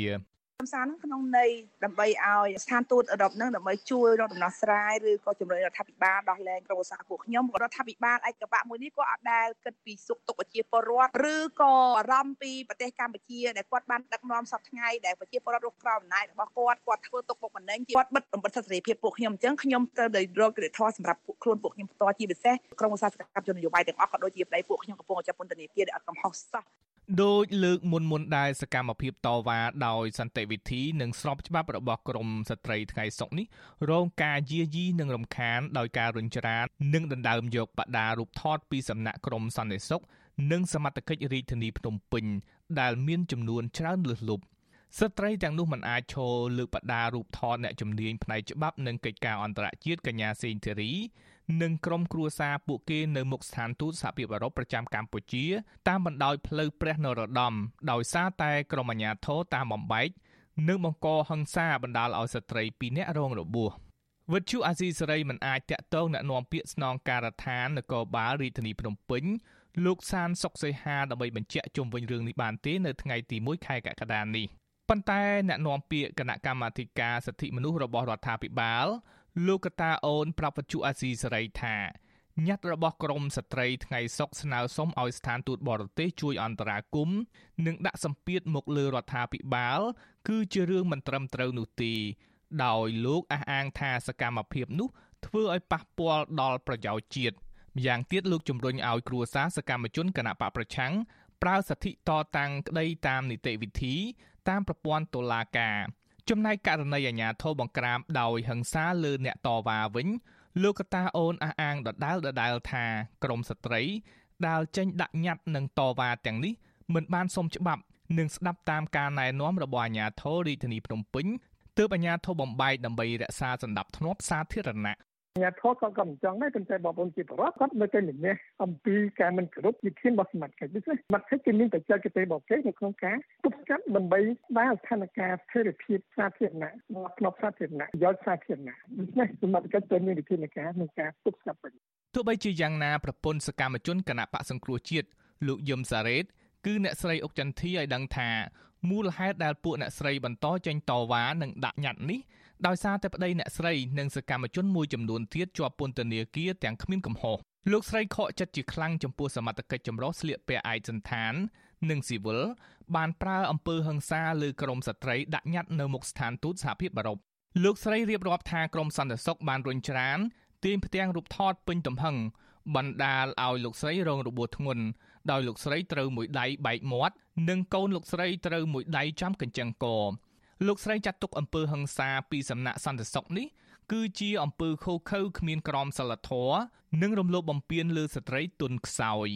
Speaker 13: សំសារនឹងក្នុងន័យដើម្បីឲ្យស្ថានទូតអឺរ៉ុបនឹងដើម្បីជួយរកដំណោះស្រាយឬក៏ជំរុញរដ្ឋាភិបាលដោះលែងក្រុមឧស្សាហ៍ពួកខ្ញុំរដ្ឋាភិបាលឯកបៈមួយនេះក៏អត់ដែលគិតពីសុខទុក្ខប្រជាពលរដ្ឋឬក៏អារម្មណ៍ពីប្រទេសកម្ពុជាដែលគាត់បានដឹកនាំសពថ្ងៃដែលប្រជាពលរដ្ឋរស់ក្រោមអំណាចរបស់គាត់គាត់ធ្វើទុកបុកម្នេញគាត់បិទបំបិទសិទ្ធិសេរីភាពពួកខ្ញុំអញ្ចឹងខ្ញុំត្រូវតែរកកិច្ចធម៌សម្រាប់ពួកខ្លួនពួកខ្ញុំផ្ទាល់ជាពិសេសក្រុមឧស្សាហកម្មជននយោបាយទាំងអស់ក៏ដូចជាប្តីពួកខ្ញុំកំពុងចាប់ពន្ធនាគារដែលអត់កំហុសសោះ
Speaker 12: ដោយលើកមុនមុនដែរសកម្មភាពតវ៉ាដោយសន្តិវិធីនិងស្របច្បាប់របស់ក្រមស្ត្រីថ្ងៃសុកនេះរងការយាយីនិងរំខានដោយការរុញច្រាននិងដណ្ដើមយកបដារូបថតពីសំណាក់ក្រមសន្តិសុខនិងសមត្ថកិច្ចរាជធានីភ្នំពេញដែលមានចំនួនច្រើនលើសលប់ស្ត្រីទាំងនោះមិនអាចឈរលើកបដារូបថតអ្នកជំនាញផ្នែកច្បាប់និងកិច្ចការអន្តរជាតិកញ្ញាសេងធីរី និងក្រុមគ្រួសារពួកគេនៅមុខស្ថានទូតសហភាពអឺរ៉ុបប្រចាំកម្ពុជា តាមបណ្ដោយផ្លូវព្រះនរោត្តមដោយសារតែក្រុមអាជ្ញាធរតាមបំបែកនិងបង្កហិង្សាបណ្ដាលឲ្យស្ត្រី2នាក់រងរបួសវិទ្យុអាស៊ីសេរីមិនអាចតាក់ទងណែនាំពាក្យស្នងការដ្ឋាននគរបាលរាជធានីភ្នំពេញលោកសានសុកសីហាដើម្បីបញ្ជាក់ជុំវិញរឿងនេះបានទេនៅថ្ងៃទី1ខែកក្កដានេះប៉ុន្តែអ្នកនាំពាក្យគណៈកម្មាធិការសិទ្ធិមនុស្សរបស់រដ្ឋាភិបាល លោកកតាអូន ប្រាប់វិទ្យុអាស៊ីសេរីថាញត្តិរបស់ក្រមស្ត្រីថ្ងៃសុកស្នើសុំឲ្យស្ថានទូតបរទេសជួយអន្តរាគមន៍និងដាក់សម្ពាធមកលើរដ្ឋាភិបាល គឺជារឿងមិនត្រឹមត្រូវនោះទេដោយលោកអះអាងថាសកម្មភាពនោះធ្វើឲ្យប៉ះពាល់ដល់ប្រយោជន៍ជាតិម្យ៉ាងទៀតលោកជំរុញឲ្យគ្រួសារសកម្មជនគណៈបកប្រឆាំងប្រើសិទ្ធិតតាំងក្តីតាមនីតិវិធី តាមប្រព័ន្ធតុលាការ ចំណែកករណីអាញាធរបង្ក្រាបដោយហិង្សាលើអ្នកតវ៉ាវិញលោកកតាអូនអះអាងដដែលដដែលថាក្រមស្ត្រីដែលចេញដាក់ញត្តិនឹងតវ៉ាទាំងនេះមិនបានសុំច្បាប់និងស្ដាប់តាមការណែនាំរបស់អាជ្ញាធររាជធានីភ្នំពេញទើបអាជ្ញាធរបំបែកដើម្បីរក្សាសន្តិភាពសាធារណៈ
Speaker 14: ញាធរក៏ក៏មិនចង់ដែរប៉ុន្តែបងប្អូនជាបរិបទគាត់នៅតែម្នេះអំពីការមិនគោរពវិធានរបស់សមាជិកដូច្នេះសមាជិកគេមានបច្ចេកទេសរបស់គេនៅក្នុងការទប់ស្កាត់ដើម្បីស្ដារស្ថានភាពស្ថិរភាពសាធារណៈក្នុងសាធារណៈប្រយោជន៍សាធារណៈដូច្នេះសមាជិកត្រូវមានវិធានការក្នុងការទប់ស្កាត់វិញ
Speaker 12: ទោះបីជាយ៉ាងណាប្រពន្ធសកម្មជនគណៈបកសង្គ្រោះជាតិលោកយឹមសារ៉េតគឺអ្នកស្រីអុកចន្ទធីឲ្យដឹងថាមូលហេតុដែលពួកអ្នកស្រីបន្តចេញតវ៉ានិងដាក់ញត្តិនេះ ដោយសារតែប្តីអ្នកស្រីនិងសកម្មជនមួយចំនួនទៀតជាប់ពន្ធនាគារទាំងគ្មានកំហុសលោកស្រីខកចិត្តជាខ្លាំងចំពោះសមត្ថកិច្ចចម្រុះស្លៀកពាក់ឯកសន្តាន និងស៊ីវិលបានប្រើអំពើហិង្សាលើក្រមស្ត្រីដាក់ញត្តិនៅមុខស្ថានទូតសហភាពអឺរ៉ុបលោកស្រីរៀបរាប់ថាក្រមសន្តិសុខបានរុញច្រានទាញផ្ទាំងរូបថតពេញទំហឹងបណ្ដាលឲ្យលោកស្រីរងរបួសធ្ងន់ដោយលោកស្រីត្រូវមួយដៃបែកមាត់និងកូនលោកស្រីត្រូវមួយដៃចាំកញ្ចឹងក លោកស្រីចាត់ទុកអំពើហិង្សាពីសំណាក់សន្តិសុខនេះគឺជាអំពើឃោឃៅគ្មានក្រមសីលធម៌និងរំលោភបំពានលើស្ត្រីទុនខ្សោយ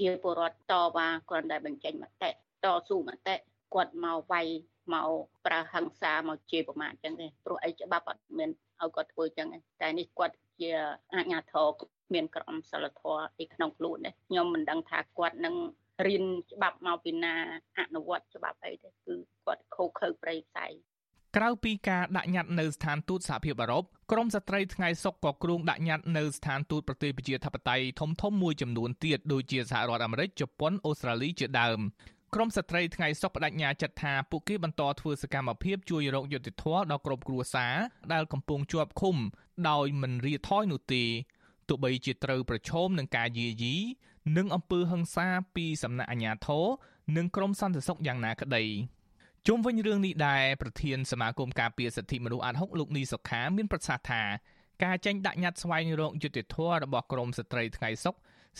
Speaker 15: ជាពលរដ្ឋតវ៉ាគ្រាន់តែបញ្ចេញមតិតស៊ូមតិគាត់មកវាយមកប្រើហិង្សាមកជាប្រមាថចឹងទេព្រោះអីច្បាប់អត់មានឲ្យគាត់ធ្វើចឹងទេតែនេះគាត់ជាអាជ្ញាធរមានក្រមសីលធម៌ទីក្នុងខ្លួនទេខ្ញុំមិនដឹងថាគាត់នឹង រៀនច្បាប់មកពីណាអនុវត្តច្បាប់អីទេគឺគាត់ខូខើប្រៃផ្សៃ
Speaker 12: ក្រៅពីការដាក់ញត្តិនៅស្ថានទូតសហភាពអឺរ៉ុបក្រមស្ត្រីថ្ងៃសុកក៏គ្រងដាក់ញត្តិនៅស្ថានទូតប្រទេសប្រជាធិបតេយ្យធំធំមួយចំនួនទៀតដូចជាសហរដ្ឋអាមេរិកជប៉ុនអូស្ត្រាលីជាដើមក្រមស្ត្រីថ្ងៃសុកបដិញ្ញាចិត្តថាពួកគេបន្តធ្វើសកម្មភាពជួយរកយុត្តិធម៌ដល់ក្រុមគ្រួសារដែលកំពុងជាប់ឃុំដោយមិនរាថយនោះទេទោះបីជាត្រូវប្រឈមនឹងការយាយី និងអំពើហិង្សាពីសំណាក់អាជ្ញាធរនិងក្រមសន្តិសុខយ៉ាងណាក្តីជុំវិញរឿងនេះដែរប្រធានសមាគមការពារសិទ្ធិមនុស្សអាត់ហុកលោកនីសុខាមានប្រសាសន៍ថាការចេញដាក់ញត្តិស្វែងរកយុត្តិធម៌របស់ក្រមស្ត្រីថ្ងៃសុក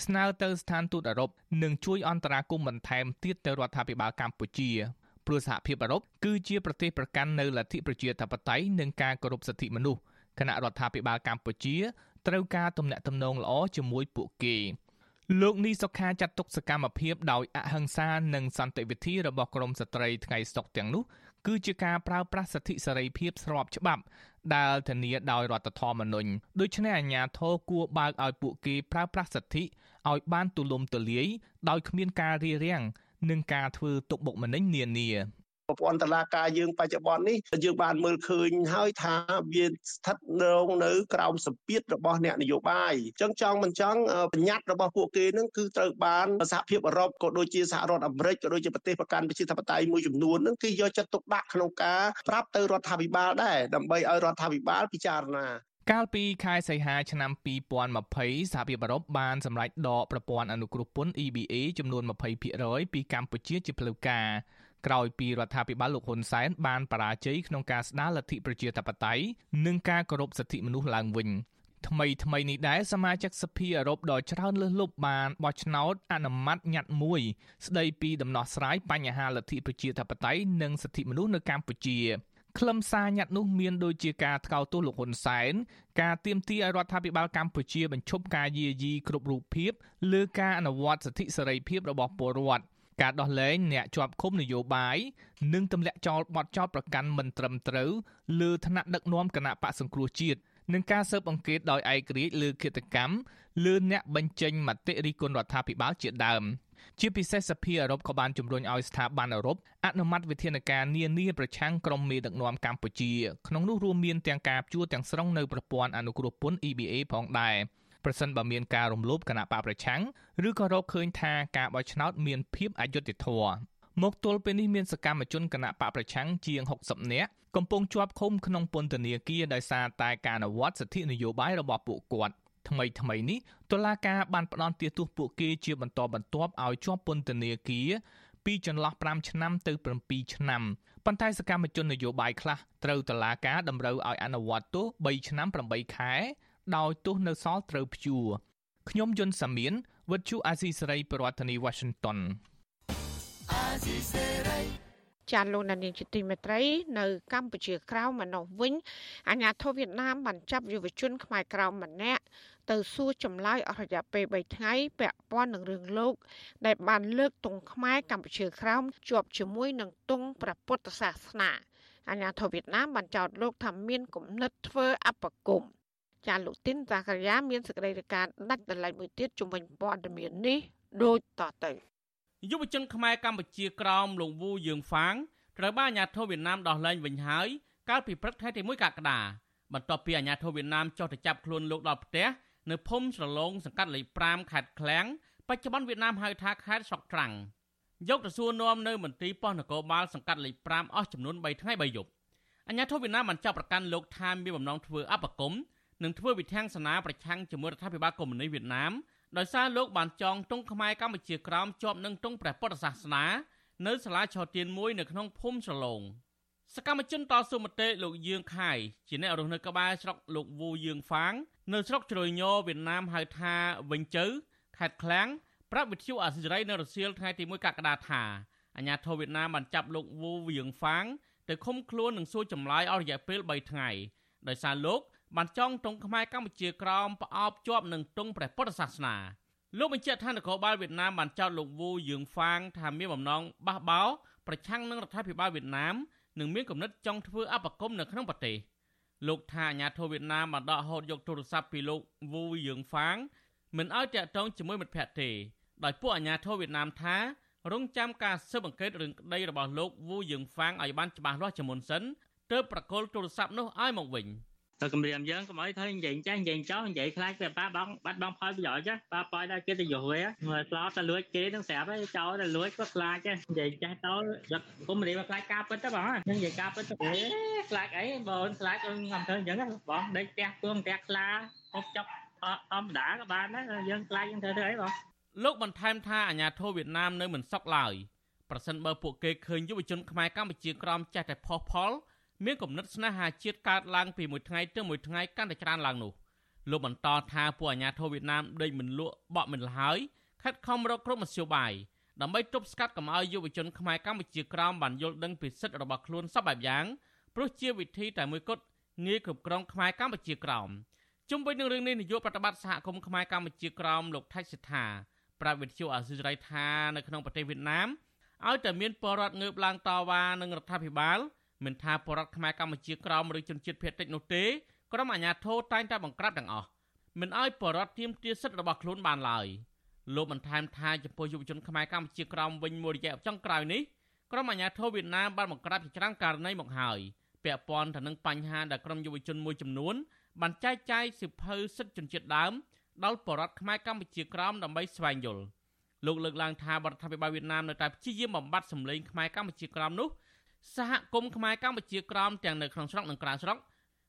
Speaker 12: ស្នើទៅស្ថានទូតអឺរ៉ុបនឹងជួយអន្តរាគមន៍បន្ថែមទៀតទៅរដ្ឋាភិបាលកម្ពុជាព្រោះសហភាពអឺរ៉ុបគឺជាប្រទេសប្រកាន់នៅលទ្ធិប្រជាធិបតេយ្យនិងការគោរពសិទ្ធិមនុស្សគណៈរដ្ឋាភិបាលកម្ពុជាត្រូវការទំនាក់ទំនងល្អជាមួយពួកគេ លោកនីសុខាចាត់ទុកសកម្មភាពដោយអហិង្សានិងសន្តិវិធីរបស់ក្រមស្ត្រីថ្ងៃសុកទាំងនោះគឺជាការប្រើប្រាស់សិទ្ធិសេរីភាពស្របច្បាប់ដែលធានាដោយរដ្ឋធម្មនុញ្ញដូច្នេះអាជ្ញាធរគួរបើកឲ្យពួកគេប្រើប្រាស់សិទ្ធិឲ្យបានទូលំទូលាយដោយគ្មានការរារាំងនិងការធ្វើទុកបុកម្នេញនានា
Speaker 16: ប្រព័ន្ធតឡាការយើងបច្ចុប្បន្ននេះយើងបានមើលឃើញហើយថាវាស្ថិតនៅនៅក្រោមសម្ពាធរបស់អ្នកនយោបាយអញ្ចឹងចង់មិនចង់បញ្ញត្តិរបស់ពួកគេនឹងគឺត្រូវបានសហភាពអឺរ៉ុបក៏ដូចជាសហរដ្ឋអាមេរិកក៏ដូចជាប្រទេសប្រកាន់ប្រជាធិបតេយ្យមួយចំនួននឹងគឺយកចិត្តទុកដាក់ក្នុងការប្រាប់ទៅរដ្ឋាភិបាលដែរដើម្បីឲ្យរដ្ឋាភិបាលពិចារណា
Speaker 12: កាលពីខែសីហាឆ្នាំ2020សហភាពអឺរ៉ុបបានសម្រេចដកប្រព័ន្ធអនុគ្រោះពន្ធ EBA ចំនួន20%ពីកម្ពុជាជាផ្លូវការ ក្រោយពីរដ្ឋាភិបាលលោកហ៊ុនសែនបានបរាជ័យក្នុងការស្ដារលទ្ធិប្រជាធិបតេយ្យនិងការគោរពសិទ្ធិមនុស្សឡើងវិញថ្មីថ្មីនេះដែរសមាជិកសភាអឺរ៉ុបដ៏ច្រើនលើសលប់បានបោះឆ្នោតអនុម័តញត្តិមួយ ស្ដីពីដំណោះស្រាយបញ្ហាលទ្ធិប្រជាធិបតេយ្យនិងសិទ្ធិមនុស្សនៅកម្ពុជាខ្លឹមសារញត្តិនោះមានដូចជាការថ្កោលទោសលោកហ៊ុនសែនការទាមទារឲ្យរដ្ឋាភិបាលកម្ពុជាបញ្ឈប់ការយាយីគ្រប់រូបភាពលើការអនុវត្តសិទ្ធិសេរីភាពរបស់ពលរដ្ឋ ការដោះលែងអ្នកជាប់ឃុំនយោបាយនិងទម្លាក់ចោលបទចោទប្រកាន់មិនត្រឹមត្រូវលើឋានៈដឹកនាំគណៈបកសង្គ្រោះជាតិនិងការស៊ើបអង្កេតដោយឯករាជ្យលើគិតកម្មលើអ្នកបញ្ចេញមតិរិះគន់រដ្ឋាភិបាលជាដើមជាពិសេសសភាអឺរ៉ុបក៏បានជំរុញឲ្យស្ថាប័នអឺរ៉ុបអនុម័តវិធានការនានាប្រឆាំងក្រុមមេដឹកនាំកម្ពុជាក្នុងនោះរួមមានទាំងការជួទាំងស្រុងនៅប្រព័ន្ធអនុគ្រោះពន្ធ EBA ផងដែរ ប្រសិនបើមានការរំលោភគណៈបកប្រឆាំងឬក៏រកឃើញថាការបោះឆ្នោតមានភាពអយុត្តិធម៌មកទល់ពេលនេះមានសកម្មជនគណៈបកប្រឆាំងជាង60នាក់កំពុងជាប់ឃុំក្នុងពន្ធនាគារដោយសារតែការអនុវត្តសិទ្ធិនយោបាយរបស់ពួកគាត់ថ្មីថ្មីនេះតុលាការបានផ្តន្ទាទោសពួកគេជាបន្តបន្ទាប់ឲ្យជាប់ពន្ធនាគារពីចន្លោះ5ឆ្នាំទៅ7ឆ្នាំប៉ុន្តែសកម្មជននយោបាយខ្លះត្រូវតុលាការតម្រូវឲ្យអនុវត្តទោស3ឆ្នាំ8ខែ ដោយទោសនៅសល់ត្រូវព្យួរខ្ញុំយុនសាមៀនវិទ្យុអាស៊ីសេរីប្រធានាធិបតី Washington អាស៊ីសេ
Speaker 4: រីចាលោកនាងជាទីមេត្រីនៅកម្ពុជាក្រៅម្នោះវិញអាញាធិបតេយ្យវៀតណាមបានចាប់យុវជនខ្មែរក្រៅម្នាក់ទៅសួរចម្លើយអស់រយៈពេល3ថ្ងៃពាក់ព័ន្ធនឹងរឿងលោកដែលបានលើកទង់ខ្មែរកម្ពុជាក្រោមជាប់ជាមួយនឹងទង់ព្រះពុទ្ធសាសនាអាញាធិបតេយ្យវៀតណាមបានចោទលោកថាមានគំនិតធ្វើអបគមន៍ ចាលោកទីនសាករាមានសេចក្តីរាយការណ៍ដាច់ដライមួយទៀតជំវិញព័ត៌មាននេះដូចតទៅ
Speaker 5: យុវជនខ្មែរកម្ពុជាក្រោមលោកវូយើងហ្វាងត្រូវបានអាញាធិបតេយ្យវៀតណាមដោះលែងវិញហើយកាលពីព្រឹកថ្ងៃទី1កក្កដាបន្ទាប់ពីអាញាធិបតេយ្យវៀតណាមចុះទៅចាប់ខ្លួនលោកដល់ផ្ទះនៅភូមិស្រឡងសង្កាត់លេខ5ខេត្តឃ្លាំងបច្ចុប្បន្នវៀតណាមហៅថាខេត្តស្រុកត្រាំងយកទៅសួរនាំនៅមន្ទីរប៉ុស្តិ៍នគរបាលសង្កាត់លេខ5អស់ចំនួន3ថ្ងៃ3យប់អាញាធិបតេយ្យវៀតណាមបានចាប់ប្រកាន់លោកថាមានបំណងធ្វើអបគម និងធ្វើវិធានសាសនាប្រឆាំងជាមួយរដ្ឋាភិបាលកុម្មុយនីសវៀតណាមដោយសារលោកបានចងទង់ខ្មែរកម្ពុជាក្រោមជាប់នឹងទង់ព្រះពុទ្ធសាសនានៅសាលាឆោទៀនមួយនៅក្នុងភូមិស្រឡងសកម្មជនតស៊ូមតិលោកយឿងខៃជាអ្នករស់នៅក្បែរស្រុកលោកវូយឿងហ្វាង នៅស្រុកជ្រោយញវៀតណាមហៅថាវិញជើខេត្តឃ្លាំងប្រាប់វិទ្យុអាស៊ីសេរីនៅរសៀលថ្ងៃទី1កក្កដាថាអាញាធរវៀតណាមបានចាប់លោកវូយឿងហ្វាងទៅឃុំខ្លួននិងសួរចម្លើយអស់រយៈពេល3ថ្ងៃដោយសារលោក បានចងទង់ខ្មែរកម្ពុជាក្រោមប្រអប់ជាប់នឹងទង់ព្រះពុទ្ធសាសនាលោកបញ្ជាក់ថានគរបាលវៀតណាមបានចោទលោកវូយឿងហ្វាងថាមានបំណងបះបោប្រឆាំងនឹងរដ្ឋាភិបាលវៀតណាមនិងមានគំនិតចង់ធ្វើអបគមនៅក្នុងប្រទេសលោកថាអាញាធិបតេយ្យវៀតណាមបានដកហូតយកទូរស័ព្ទពីលោកវូយឿងហ្វាងមិនឲ្យតាក់ទងជាមួយមិត្តភ័ក្តិទេដោយពួកអាញាធិបតេយ្យវៀតណាមថារងចាំការស៊ើបអង្កេតរឿងក្តីរបស់លោកវូយឿងហ្វាងឲ្យបានច្បាស់លាស់ជាមុនសិនទើបប្រកល់ទូរស័ព្ទនោះឲ្យមកវិញ។
Speaker 17: ទៅគម្រាមយើងកុំឲ្យធ្វើនិយាយចាស់និយាយចោលនិយាយខ្លាចតែប៉ាបងបាត់បងផលប្រយោជន៍ចាស់ប៉ាប៉យដល់គេទៅយុះវាមើលស្លោតទៅលួចគេនឹងស្រាប់ហើយចោលទៅលួចក៏ខ្លាចចាស់និយាយចាស់ទៅយកគុំរៀបខ្លាចការពិតទៅបងនឹងនិយាយការពិតទៅអេខ្លាចអីបងខ្លាចខ្ញុំធ្វើអញ្ចឹងបងដេកផ្ទះទួងផ្ទះខ្លាហូបចុកធម្មតាក៏បានដែរយើងខ្លាចយើងធ្វើទៅអីបង
Speaker 5: លោកបន្ថែមថាអាញាធរវៀតណាមនៅមិនសក់ឡើយប្រសិនបើពួកគេឃើញយុវជនខ្មែរកម្ពុជាក្រមចេះតែផុសផល មានគំនិតស្នេហាជាតិកើតឡើងពីមួយថ្ងៃទៅមួយថ្ងៃកាន់តែច្រើនឡើងនោះលោកបន្តថាពួកអាញាធរវៀតណាមដេកមិនលក់បក់មិនលហើយខិតខំរកក្រុមមធ្យោបាយដើម្បីទប់ស្កាត់កុំឲ្យយុវជនខ្មែរកម្ពុជាក្រោមបានយល់ដឹងពីសិទ្ធិរបស់ខ្លួនសពបែបយ៉ាងព្រោះជាវិធីតែមួយគត់ងាយគ្រប់គ្រងខ្មែរកម្ពុជាក្រោមជុំវិញនឹងរឿងនេះនាយកប្រតិបត្តិសហគមន៍ខ្មែរកម្ពុជាក្រោមលោកថៃសិដ្ឋាប្រាប់វិទ្យុអាស៊ីសេរីថានៅក្នុងប្រទេសវៀតណាមឲ្យតែមានពលរដ្ឋងើបឡើងតវ៉ានឹងរដ្ឋាភិបាល មិនថាពលរដ្ឋខ្មែរកម្ពុជាក្រោមឬជនជាតិភាគតិចនោះទេក្រុមអាជ្ញាធរតែងតែបង្ក្រាបទាំងអស់មិនឲ្យពលរដ្ឋទាមទារសិទ្ធិរបស់ខ្លួនបានឡើយលោកបន្ថែមថាចំពោះយុវជនខ្មែរកម្ពុជាក្រោមវិញមួយរយៈចុងក្រោយនេះក្រុមអាជ្ញាធរវៀតណាមបានបង្ក្រាបជាច្រើនករណីមកហើយពាក់ព័ន្ធទៅនឹងបញ្ហាដែលក្រុមយុវជនមួយចំនួនបានចែកចាយសិភៅសិទ្ធិជនជាតិដើមដល់បរតខ្មែរកម្ពុជាក្រោមដើម្បីស្វែងយល់លោកលើកឡើងថាបរដ្ឋាភិបាលវៀតណាមនៅតែព្យាយាមបំបត្តិសម្លេងខ្មែរកម្ពុជាក្រោមនោះ សហគមន៍ខ្មែរកម្ពុជាក្រោមទាំងនៅក្នុងស្រុកនិងក្រៅស្រុក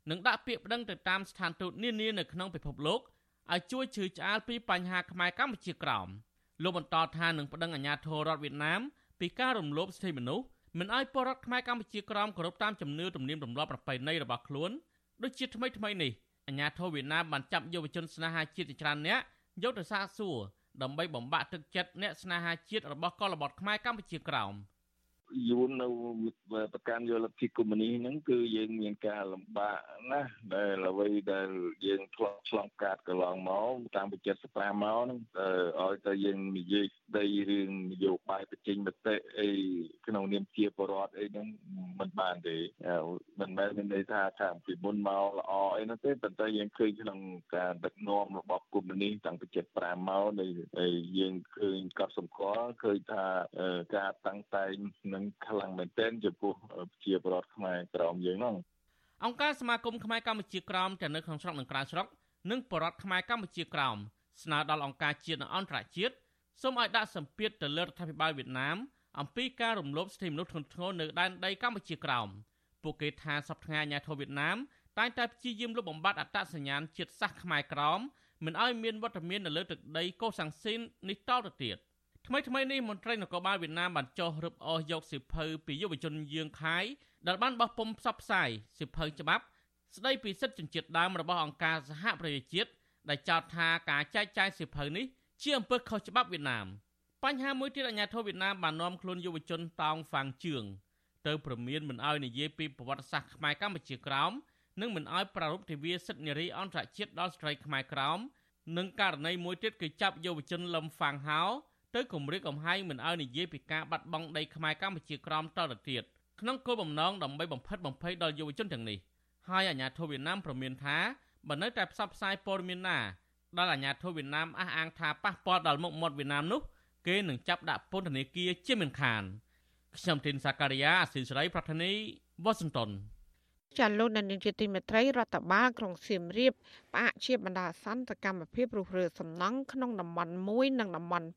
Speaker 5: នឹងដាក់ពាក្យប្តឹងទៅតាមស្ថានទូតនានានៅក្នុងពិភពលោកឲ្យជួយជ្រៅឆ្អាលពីបញ្ហាខ្មែរកម្ពុជាក្រោមលោកបន្តថានឹងប្តឹងអាជ្ញាធររដ្ឋវៀតណាមពីការរំលោភសិទ្ធិមនុស្សមិនឲ្យពលរដ្ឋខ្មែរកម្ពុជាក្រោមគោរពតាមជំនឿទំនៀមទម្លាប់ប្រពៃណីរបស់ខ្លួនដូចជាថ្មីថ្មីនេះអាញាធរវៀតណាមបានចាប់យុវជនស្នេហាជាតិជាច្រើនអ្នកយកទៅសាកសួរដើម្បីបំបាក់ទឹកចិត្តអ្នកស្នេហាជាតិរបស់កុលបុត្រខ្មែរកម្ពុជាក្រោម។
Speaker 18: យួននៅប្រកាន់យកលទ្ធិកុម្មុយនីសហ្នឹងគឺយើងមានការលំបាកណាស់ដែលអ្វីដែលយើងធ្លាប់ឆ្លងកាត់កន្លងមកតាមពី75មកហ្នឹងឲ្យតែយើងនិយាយស្ដីរឿងនយោបាយបញ្ចេញមតិអីក្នុងនាមជាបរដ្ឋអីហ្នឹងមិនបានទេមិនមែនមានន័យថាថាពីមុនមកល្អអីនោះទេប៉ុន្តែយើងឃើញក្នុងការដឹកនាំរបស់កុម្មុយនីសតាំងពី75មកនៃយើងឃើញកត់សម្គាល់ឃើញថាការតាំងតែងនឹងខ្លាំងមែនទែនចំពោះប្រជាពលរដ្ឋខ្មែរក្រមយើងហ្នឹង
Speaker 5: អង្គការសមាគមខ្មែរកម្ពុជាក្រមទាំងនៅក្នុងស្រុកនិងក្រៅស្រុកនិងបរដ្ឋខ្មែរកម្ពុជាក្រមស្នើដល់អង្គការជាតិនិងអន្តរជាតិសូមឲ្យដាក់សម្ពាធទៅលើរដ្ឋាភិបាលវៀតណាមអំពីការរំលោភសិទ្ធិមនុស្សធ្ងន់ធ្ងរនៅដែនដីកម្ពុជាក្រោមពួកគេថាសប្តាហ៍អាញាធរវៀតណាមតែងតែព្យាយាមលុបបំបាត់អត្តសញ្ញាណជាតិសាសន៍ខ្មែរក្រោមមិនឲ្យមានវត្តមាននៅលើទឹកដីកូសាំងស៊ីននេះតទៅទៀត។ ថ្មីថ្មីនេះមន្ត្រីនគរបាលវៀតណាមបានចុះរឹបអូសយកសិភៅពីយុវជនយើងខាយដែលបានបោះពុម្ពផ្សព្វផ្សាយសិភៅច្បាប់ស្ដីពីសិទ្ធិជនជាតិដើមរបស់អង្គការសហប្រជាជាតិដែលចោទថាការចែកចាយសិភៅនេះជាអំពើខុសច្បាប់វៀតណាមបញ្ហាមួយទៀតអាញាធរវៀតណាមបាននាំខ្លួនយុវជនតោងហ្វាងជឿងទៅប្រមានមិនអោយនិយាយពីប្រវត្តិសាស្ត្រខ្មែរកម្ពុជាក្រោមនិងមិនអោយប្រារព្ធទិវាសិទ្ធិនារីអន្តរជាតិដល់ស្ត្រីខ្មែរក្រោមនិងករណីមួយទៀតគឺចាប់យុវជនលឹមហ្វាងហោ ទៅគម្រាមកំហែងមិនឲ្យនិយាយពីការបាត់បង់ដីខ្មែរកម្ពុជាក្រោមតទៅទៀតក្នុងគោលបំណងដើម្បីបំផិតបំភ័យដល់យុវជនទាំងនេះហើយអាជ្ញាធរវៀតណាមប្រមានថាបើនៅតែផ្សព្វផ្សាយព័ត៌មានណាដល់អាជ្ញាធរវៀតណាមអះអាងថាប៉ះពាល់ដល់មុខមាត់វៀតណាមនោះគេនឹងចាប់ដាក់ពន្ធនាគារជាមិនខានខ្ញុំទីនសាការីយ៉ាអស៊ីសេរីប្រធានីវ៉ាស៊ីនតោន
Speaker 4: ចាលោកនាយកជាទីមេត្រីរដ្ឋបាលក្រុងសៀមរាបផ្អាកជាបណ្ដាសន្តិកម្មភាពរុះរើសំណង់ក្នុងតំបន់1និងតំបន់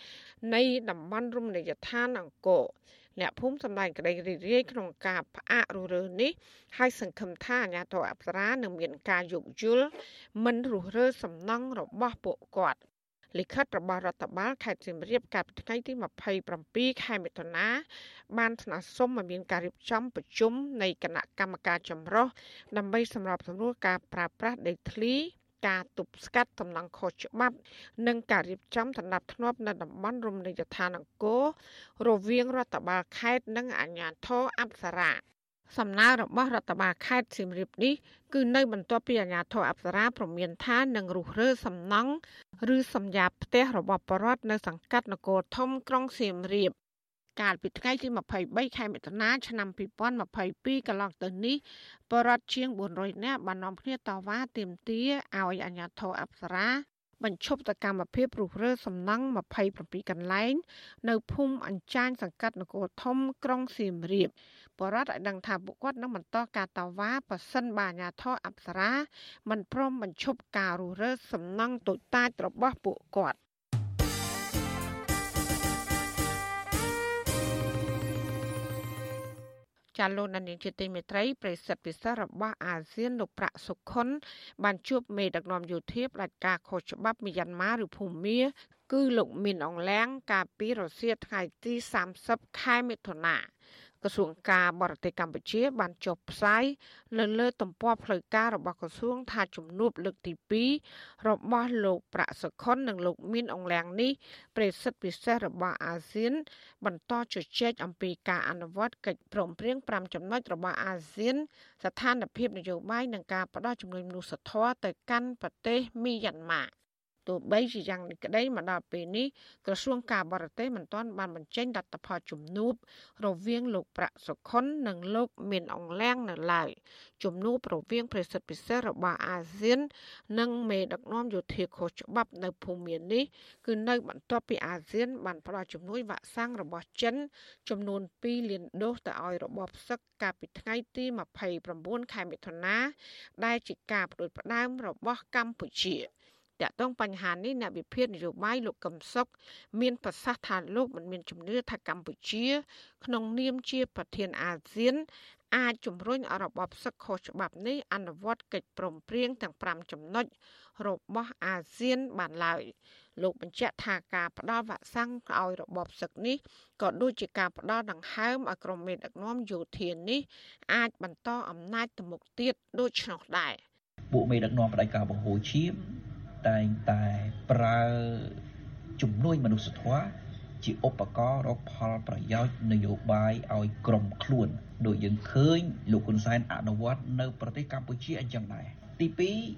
Speaker 4: 2នៃតំបន់រមណីយដ្ឋានអង្គរអ្នកភូមិសម្ដែងក្តីរីករាយក្នុងការផ្អាករុះរើនេះហើយសង្ឃឹមថាអាជ្ញាធរអប្សរានឹងមានការយោគយល់មិនរុះរើសំណង់របស់ពួកគាត់ លិខិតរបស់រដ្ឋបាលខេត្តសៀមរាបកាលពីថ្ងៃទី27ខែមិថុនាបានស្នើសុំឲ្យមានការរៀបចំប្រជុំនៃគណៈកម្មការចម្រុះដើម្បីសម្របសម្រួលការប្រើប្រាស់ដីធ្លីការទប់ស្កាត់តំណងខុសច្បាប់និងការរៀបចំដណ្ដាប់ធ្នាប់នៅតំបន់រមណីយដ្ឋានអង្គររវាងរដ្ឋបាលខេត្តនិងអាជ្ញាធរអប្សរា សំណើរបស់រដ្ឋបាលខេត្តសៀមរាបនេះគឺនៅបន្ទាប់ពីអាជ្ញាធរអប្សរាព្រមានថានឹងរុះរើសំណង់ឬសម្ញាផ្ទះរបស់បរដ្ឋនៅសង្កាត់នគរធំក្រុងសៀមរាបកាលពីថ្ងៃទី23ខែមិថុនាឆ្នាំ2022កន្លងទៅនេះបរដ្ឋជាង400នាក់បាននាំគ្នាតវ៉ាទាមទារឲ្យអាជ្ញាធរអប្សរាបញ្ឈប់សកម្មភាពរុះរើសំណង់27កន្លែង នៅភូមិអញ្ចាញសង្កាត់នគរធំក្រុងសៀមរាប បរដ្ឋឲ្យដឹងថាពួកគាត់នឹងបន្តការតវ៉ាប៉ះសិនបាអាញាធរអប្សរាមិនព្រមបញ្ឈប់ការរុះរើសំណង់តូចតាចរបស់ពួកគាត់ចាលោកនានីជាទីមេត្រីប្រិសិទ្ធពិសេសរបស់អាស៊ានលោកប្រាក់សុខុន បានជួបមេដឹកនាំយោធាផ្ដាច់ការខុសច្បាប់មីយ៉ាន់ម៉ាឬភូមាគឺលោកមីនអងឡាំងកាលពីរសៀលថ្ងៃទី30ខែមិថុនា ក្រសួងការបរទេសកម្ពុជា បានចុះផ្សាយនៅលើទំព័រផ្លូវការរបស់ក្រសួងថាជំនួបលើកទី2របស់លោកប្រាក់សុខុននិងលោកមានអង្លាំងនេះប្រេសិទ្ធពិសេសរបស់អាស៊ាន បន្តជជែកអំពីការអនុវត្តកិច្ចព្រមព្រៀង5ចំណុចរបស់អាស៊ាន ស្ថានភាពនយោបាយនិងការផ្ដល់ជំនួយមនុស្សធម៌ទៅកាន់ប្រទេសមីយ៉ាន់ម៉ា ទោះបីជាយ៉ាងនេះក្តីមកដល់ពេលនេះក្រសួងការបរទេសមិនទាន់បានបញ្ចេញលទ្ធផលជំនួបរវាងលោកប្រាក់សុខុននិងលោកមានអង្លាំងនៅឡើយជំនួបរវាងប្រសិទ្ធពិសេសរបស់អាស៊ាន និងមេដឹកនាំយោធាខុសច្បាប់នៅភូមិមាននេះគឺនៅបន្ទាប់ពីអាស៊ាន បានផ្ដល់ជំនួយវ៉ាក់សាំងរបស់ចិន ចំនួន2លានដូសទៅឲ្យរបបសឹកកាលពីថ្ងៃទី29ខែមិថុនាដែលជាការផ្ដួចផ្ដើមរបស់កម្ពុជា។ តាក់ទងបញ្ហានេះអ្នកវិភាគនយោបាយលោកកឹមសុខមានប្រសាសន៍ថាលោកមិនមានជំនឿថាកម្ពុជា ក្នុងនាមជាប្រធានអាស៊ាន អាចជំរុញឲ្យរបបសឹកខុសច្បាប់នេះអនុវត្តកិច្ចព្រមព្រៀងទាំង5ចំណុចរបស់អាស៊ានបានឡើយលោកបញ្ជាក់ថាការផ្ដល់វ៉ាក់សាំងឲ្យរបបសឹកនេះក៏ដូចជាការផ្ដល់ដង្ហើមឲ្យក្រុមមេដឹកនាំយោធានេះអាចបន្តអំណាចទៅមុខទៀតដូច្នោះដែរ
Speaker 19: ពួកមេដឹកនាំផ្ដាច់ការបង្ហូរឈាម តែងតែប្រើជំនួយមនុស្សធម៌ជាឧបករណ៍រកផលប្រយោជន៍នយោបាយឲ្យក្រុមខ្លួនដូចយើងឃើញលោកហ៊ុនសែនអនុវត្តនៅប្រទេសកម្ពុជាអញ្ចឹងដែរទី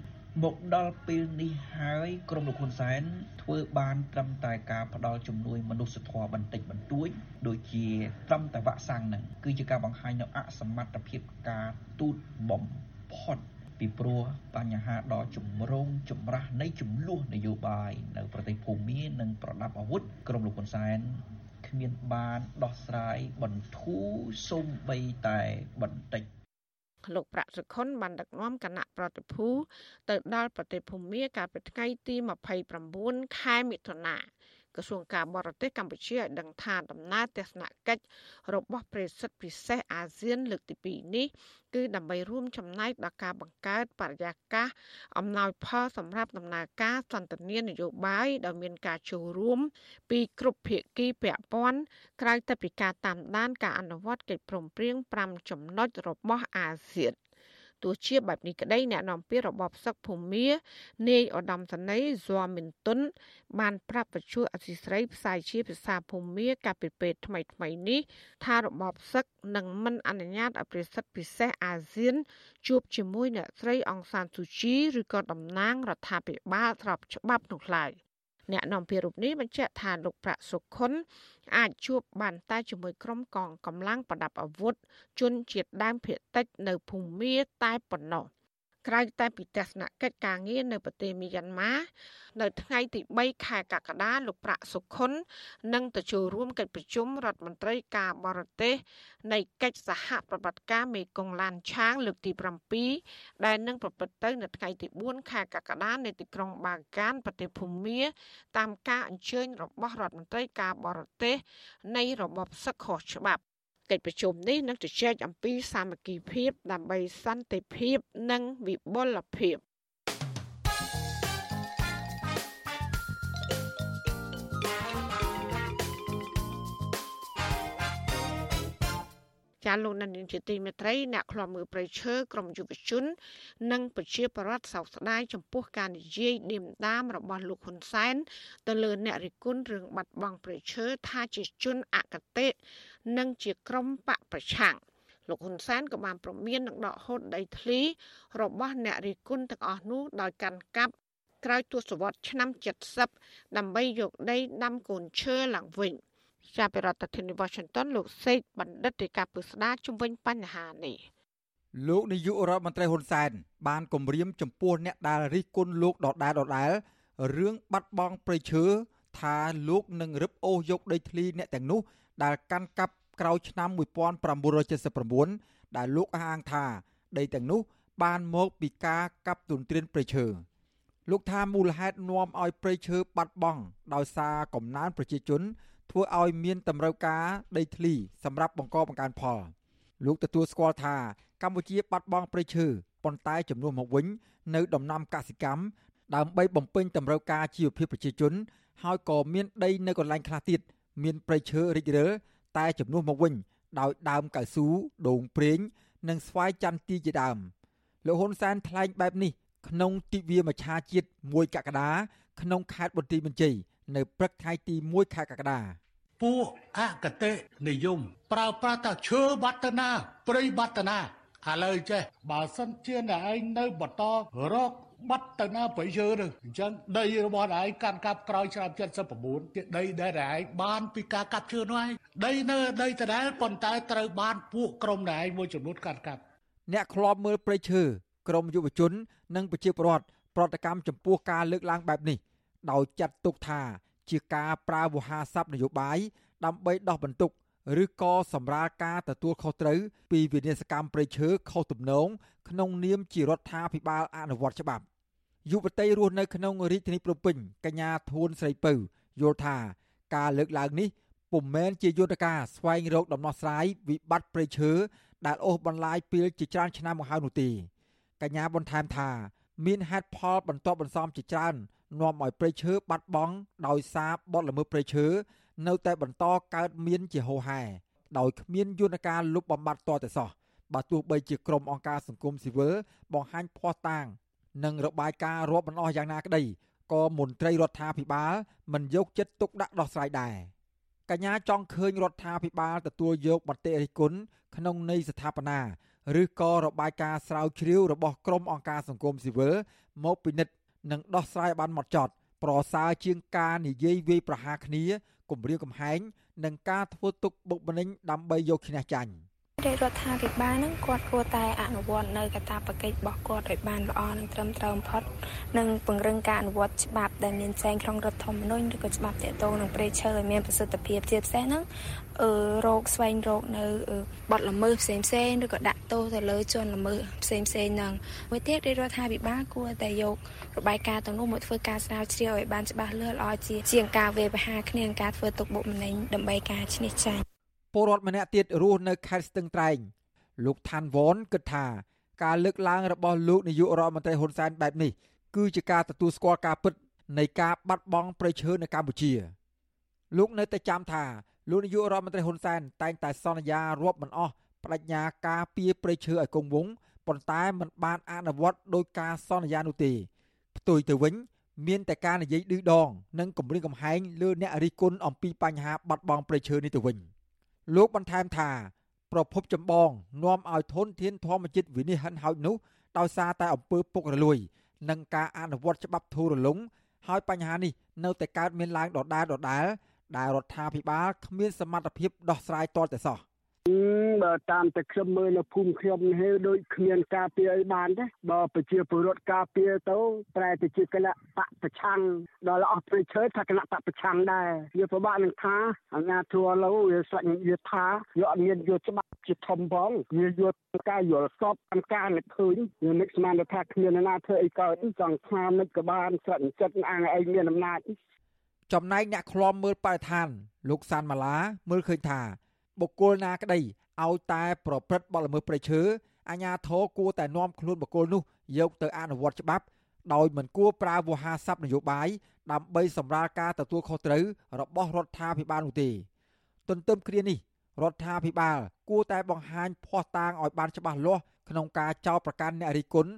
Speaker 19: 2មកដល់ពេលនេះហើយក្រមលោកហ៊ុនសែនធ្វើបានត្រឹមតែការផ្ដល់ជំនួយមនុស្សធម៌បន្តិចបន្តួចដូចជាត្រឹមតែវ៉ាក់សាំងហ្នឹងគឺជាការបង្ហាញនៅអសមត្ថភាពការទូតបំផុត ពីព្រោះបញ្ហាដ៏ចម្រូងចម្រាសនៃចំនួននយោបាយនៅប្រទេសភូមានិងប្រដាប់អាវុធក្រមលោកហ៊ុនសែនគ្មានបានដោះស្រាយបន្ធូរសូម្បីតែបន្តិច
Speaker 4: លោកប្រាក់សុខុនបានដឹកនាំគណៈប្រតិភូទៅដល់ប្រទេសភូមាកាលពីថ្ងៃទី29ខែមិថុនា ក្រសួងការបរទេសកម្ពុជាឲ្យដឹងថាដំណើរទស្សនកិច្ចរបស់ប្រេសិតពិសេសអាស៊ានលើកទី2នេះគឺដើម្បីរួមចំណែកដល់ការបង្កើតបរិយាកាសអំណោយផលសម្រាប់ដំណើរការសន្ទនានយោបាយដោយមានការចូលរួមពីគ្រប់ភាគីពាក់ព័ន្ធក្រៅតែពីការតាមដានការអនុវត្តកិច្ចព្រមព្រៀង5ចំណុចរបស់អាស៊ាន ទោះជាបែបនេះក្តីអ្នកនាំពាក្យរបបសឹកភូមានាយឧត្តមសេនីយ៍ហ្សាមិនតុនបានប្រាប់បច្ចុប្បន្នអសីស្រីផ្សាយជាភាសាភូមាកាលពីពេលថ្មីថ្មីនេះថារបបសឹកនឹងមិនអនុញ្ញាតឲ្យប្រសិទ្ធពិសេសអាស៊ានជួបជាមួយអ្នកស្រីអង្សានស៊ូជីឬក៏តំណាងរដ្ឋាភិបាលស្របច្បាប់នោះឡើយ។ អ្នកនាំពាក្យរូបនេះបញ្ជាក់ថាលោកប្រាក់សុខុន អាចជួបបានតែជាមួយក្រុមកងកម្លាំងប្រដាប់អាវុធជនជាតិដើមភាគតិចនៅភូមាតែប៉ុណ្ណោះ ក្រៅតែពីទស្សនកិច្ចការងារនៅប្រទេសមីយ៉ាន់ម៉ានៅថ្ងៃទី3ខែកក្កដាលោកប្រាក់សុខុននឹងទៅចូលរួមកិច្ចប្រជុំរដ្ឋមន្ត្រីការបរទេសនៃកិច្ចសហប្រតិបត្តិការមេគង្គឡានឆាងលើកទី7ដែលនឹងប្រព្រឹត្តទៅនៅថ្ងៃទី4ខែកក្កដានៅទីក្រុងបាកានប្រទេសភូមាតាមការអញ្ជើញរបស់រដ្ឋមន្ត្រីការបរទេសនៃរបបសឹកខុសច្បាប់ កិច្ចប្រជុំនេះនឹងជជែកអំពីសាមគ្គីភាពដើម្បីសន្តិភាពនិងវិបុលភាព ចាលោកនាងជាទីមេត្រីអ្នកខ្លាំមើលប្រៃឈើក្រមយុវជន និងប្រជាប្រដ្ឋសោកស្ដាយចំពោះការនិយាយឌៀមដាមរបស់លោកហ៊ុនសែនទៅលើអ្នករិះគន់រឿងបាត់បង់ប្រៃឈើថាជាជនអកតេនិងជាក្រុមបកប្រឆាំងលោកហ៊ុនសែនក៏បានប្រមាននឹងដកហូតដីធ្លីរបស់អ្នករិះគន់ទាំងអស់នោះដោយកាន់កាប់ក្រោយទសវត្សរ៍ឆ្នាំ70ដើម្បីយកដីដាំកូនឈើឡើងវិញ ចាប់ពីរដ្ឋធានី Washington លោកសេកបណ្ឌិតរាជការពុស្ដាជំវិញបញ្ហានេះ
Speaker 20: លោកនាយករដ្ឋមន្ត្រីហ៊ុនសែនបានគម្រាមចំពោះអ្នកដែលរិះគន់លោកដដែលដដែលរឿងបាត់បង់ព្រៃឈើថាលោកនឹងរឹបអូសយកដីធ្លីអ្នកទាំងនោះ ដែលកាន់កាប់ក្រោយឆ្នាំ1979ដែលលោកអះអាងថាដីទាំងនោះ បានមកពីការកាប់ទុនទ្រានព្រៃឈើលោកថាមូលហេតុនាំឲ្យព្រៃឈើបាត់បង់ដោយសារកំណើនប្រជាជន ធ្វើឲ្យមានតម្រូវការដីធ្លីសម្រាប់បង្កបង្កើនផលលោកទទួលស្គាល់ថាកម្ពុជាបាត់បង់ព្រៃឈើប៉ុន្តែចំនួនមកវិញនៅដំណាំកសិកម្មដើម្បីបំពេញតម្រូវការជីវភាពប្រជាជន ហើយក៏មានដីនៅកន្លែងខ្លះទៀតមានព្រៃឈើរិចរិលតែចំនួនមកវិញ ដោយដើមកៅស៊ូដូងប្រេង និងស្វាយចន្ទទីជាដើមលោកហ៊ុនសែនថ្លែងបែបនេះក្នុងទិវាមច្ឆាជាតិ1កក្កដាក្នុងខេត្តបន្ទាយមានជ័យនៅព្រឹកថ្ងៃទី1ខែកក្កដា
Speaker 6: ពួកអកតេនិយម ប្រើប្រាស់តែឈើបាត់ទៅណាព្រៃបាត់ទៅណាឥឡូវចេះបើសិនជាអ្នកឯងនៅបន្តរកបាត់ទៅណាប្រៃឈើនឹងអញ្ចឹងដីរបស់ឯងកាន់កាប់ក្រោយឆ្នាំ79ជាដីដែលឯងបានពីការកាប់ឈើនោះឯងដីនៅដីដដែលប៉ុន្តែត្រូវបានពួកក្រុមដែលឯងមួយចំនួនកាន់កាប់
Speaker 20: អ្នកខ្លាប់មើលប្រៃឈើក្រមយុវជន និងប្រជាពលរដ្ឋប្រតិកម្មចំពោះការលើកឡើងបែបនេះដោយចាត់ទុកថា ជាការប្រើវោហារស័ព្ទនយោបាយដើម្បីដោះបន្ទុកឬក៏សម្រាលការទទួលខុសត្រូវពីវិនិស្សកម្មប្រៃឈើខុសទំនងក្នុងនាមជារដ្ឋាភិបាលអនុវត្តច្បាប់យុវតីរស់នៅក្នុងរាជធានីភ្នំពេញកញ្ញាធួនស្រីពៅយល់ថាការលើកឡើងនេះពុំមែនជាយន្តការស្វែងរកដំណោះស្រាយវិបត្តិប្រៃឈើដែលអូសបន្លាយពេលជាច្រើនឆ្នាំមកហើយនោះទេកញ្ញាបន្ថែមថា មានហេតុផលបន្ទាប់បន្សំជាច្រើននាំឲ្យព្រៃឈើបាត់បង់ដោយសារបទល្មើសព្រៃឈើនៅតែបន្តកើតមានជាហូរហែដោយគ្មានយន្តការលុបបំបាត់តតែសោះបើទោះបីជាក្រុមអង្គការសង្គមស៊ីវិលបង្ហាញភ័ស្តុតាង និងរបាយការណ៍រាប់មិនអស់យ៉ាងណាក្តីក៏មន្ត្រីរដ្ឋាភិបាលមិនយកចិត្តទុកដាក់ដោះស្រាយដែរកញ្ញាចង់ឃើញរដ្ឋាភិបាលទទួលយកមតិរិះគន់ក្នុងន័យស្ថាបនា ឬក៏របាយការណ៍ស្រាវជ្រាវរបស់ក្រុមអង្គការសង្គមស៊ីវិលមកពិនិត្យនិងដោះស្រាយបានមកចត់ប្រសើរជាងការនិយាយវាយប្រហារគ្នាគំរាមកំហែងនិងការធ្វើទុកបុកម្នេញដើម្បីយកឈ្នះចាញ់
Speaker 21: រាជរដ្ឋាភិបាលនឹងគាត់គួរតែអនុវត្តនៅកាតព្វកិច្ចរបស់គាត់ឲ្យបានល្អនិងត្រឹមត្រូវបំផុតនិងពង្រឹងការអនុវត្តច្បាប់ដែលមានចែងក្នុងរដ្ឋធម្មនុញ្ញឬក៏ច្បាប់ទាក់ទងនឹងព្រៃឈើឲ្យមានប្រសិទ្ធភាពជាពិសេសហ្នឹងអឺរោគស្វែងរោគនៅបទល្មើសផ្សេងផ្សេងឬក៏ដាក់ទោសទៅលើជនល្មើសផ្សេងផ្សេងហ្នឹងមួយទៀតរាជរដ្ឋាភិបាលគួរតែយករបាយការណ៍ទាំងនោះមកធ្វើការស្រាវជ្រាវឲ្យបានច្បាស់លាស់ល្អជាជាងការវេបហាគ្នានិងការធ្វើទុកបុកម្នេញដើម្បីការឈ្នះចាញ់
Speaker 20: ពលរដ្ឋម្នាក់ទៀតរស់នៅខេត្តស្ទឹងត្រែងលោកឋានវ៉នគិតថាការលើកឡើងរបស់លោកនាយករដ្ឋមន្ត្រីហ៊ុនសែនបែបនេះគឺជាការទទួលស្គាល់ការពិតនៃការបាត់បង់ប្រៃឈើនៅកម្ពុជា លោកនៅតែចាំថាលោកនាយករដ្ឋមន្ត្រីហ៊ុនសែនតែងតែសន្យារាប់មិនអស់បដិញ្ញាការពារប្រៃឈើឲ្យគង់វង្សប៉ុន្តែมันបានអនុវត្តដោយការសន្យានោះទេផ្ទុយទៅវិញ មានតែការនិយាយឌឺដង និងគម្រាមកំហែងលើអ្នករិះគន់អំពីបញ្ហាបាត់បង់ប្រៃឈើនេះទៅវិញ លោកបន្ថែមថាប្រភពចម្បងនាំឲ្យធនធានធម្មជាតិវិនិច្ឆ័យហិនហោចនោះដោយសារតែអំពើពុករលួយ និងការអនុវត្តច្បាប់ធូររលុងហើយបញ្ហានេះនៅតែកើតមានឡើងដដែលដដែលដែលរដ្ឋាភិបាលគ្មានសមត្ថភាពដោះស្រាយទាល់តែសោះ
Speaker 22: បើតាមតែខ្ញុំមើលនៅភូមិខ្ញុំនេះដូចគ្មានការពារអីបានទេបើប្រជាពលរដ្ឋការពារទៅប្រែទៅជាគណៈបកប្រឆាំងដល់អស់ព្រៃឈើថាគណៈបកប្រឆាំងដែរវាពិបាកនឹងថាអាញាធัวឡូវវាស្លាច់វាថាវាអត់មានយកច្បាប់ជាធំផងវាយកការយល់សពតាមការនឹកឃើញវានឹកស្មានថាគ្មានណាធ្វើអីកើតចង់ថាមិនក៏បានស្រាក់ចិត្តអាងឯងមានអំណាច
Speaker 20: ចំណែកអ្នកឃ្លាំមើលបរិស្ថានលោកសានម៉ាឡាមើលឃើញថា បុគ្គលណាក្តីឲ្យតែប្រព្រឹត្តបទល្មើសព្រៃឈើអាជ្ញាធរគួរតែនាំខ្លួនបុគ្គលនោះយកទៅអនុវត្តច្បាប់ដោយមិនគួរប្រើវោហារស័ព្ទនយោបាយដើម្បីសម្រាលការទទួលខុសត្រូវរបស់រដ្ឋាភិបាលនោះទេទន្ទឹមគ្នានេះរដ្ឋាភិបាលគួរតែបង្ហាញភ័ស្តុតាងឲ្យបានច្បាស់លាស់ក្នុងការចោទប្រកាន់អ្នករិះគន់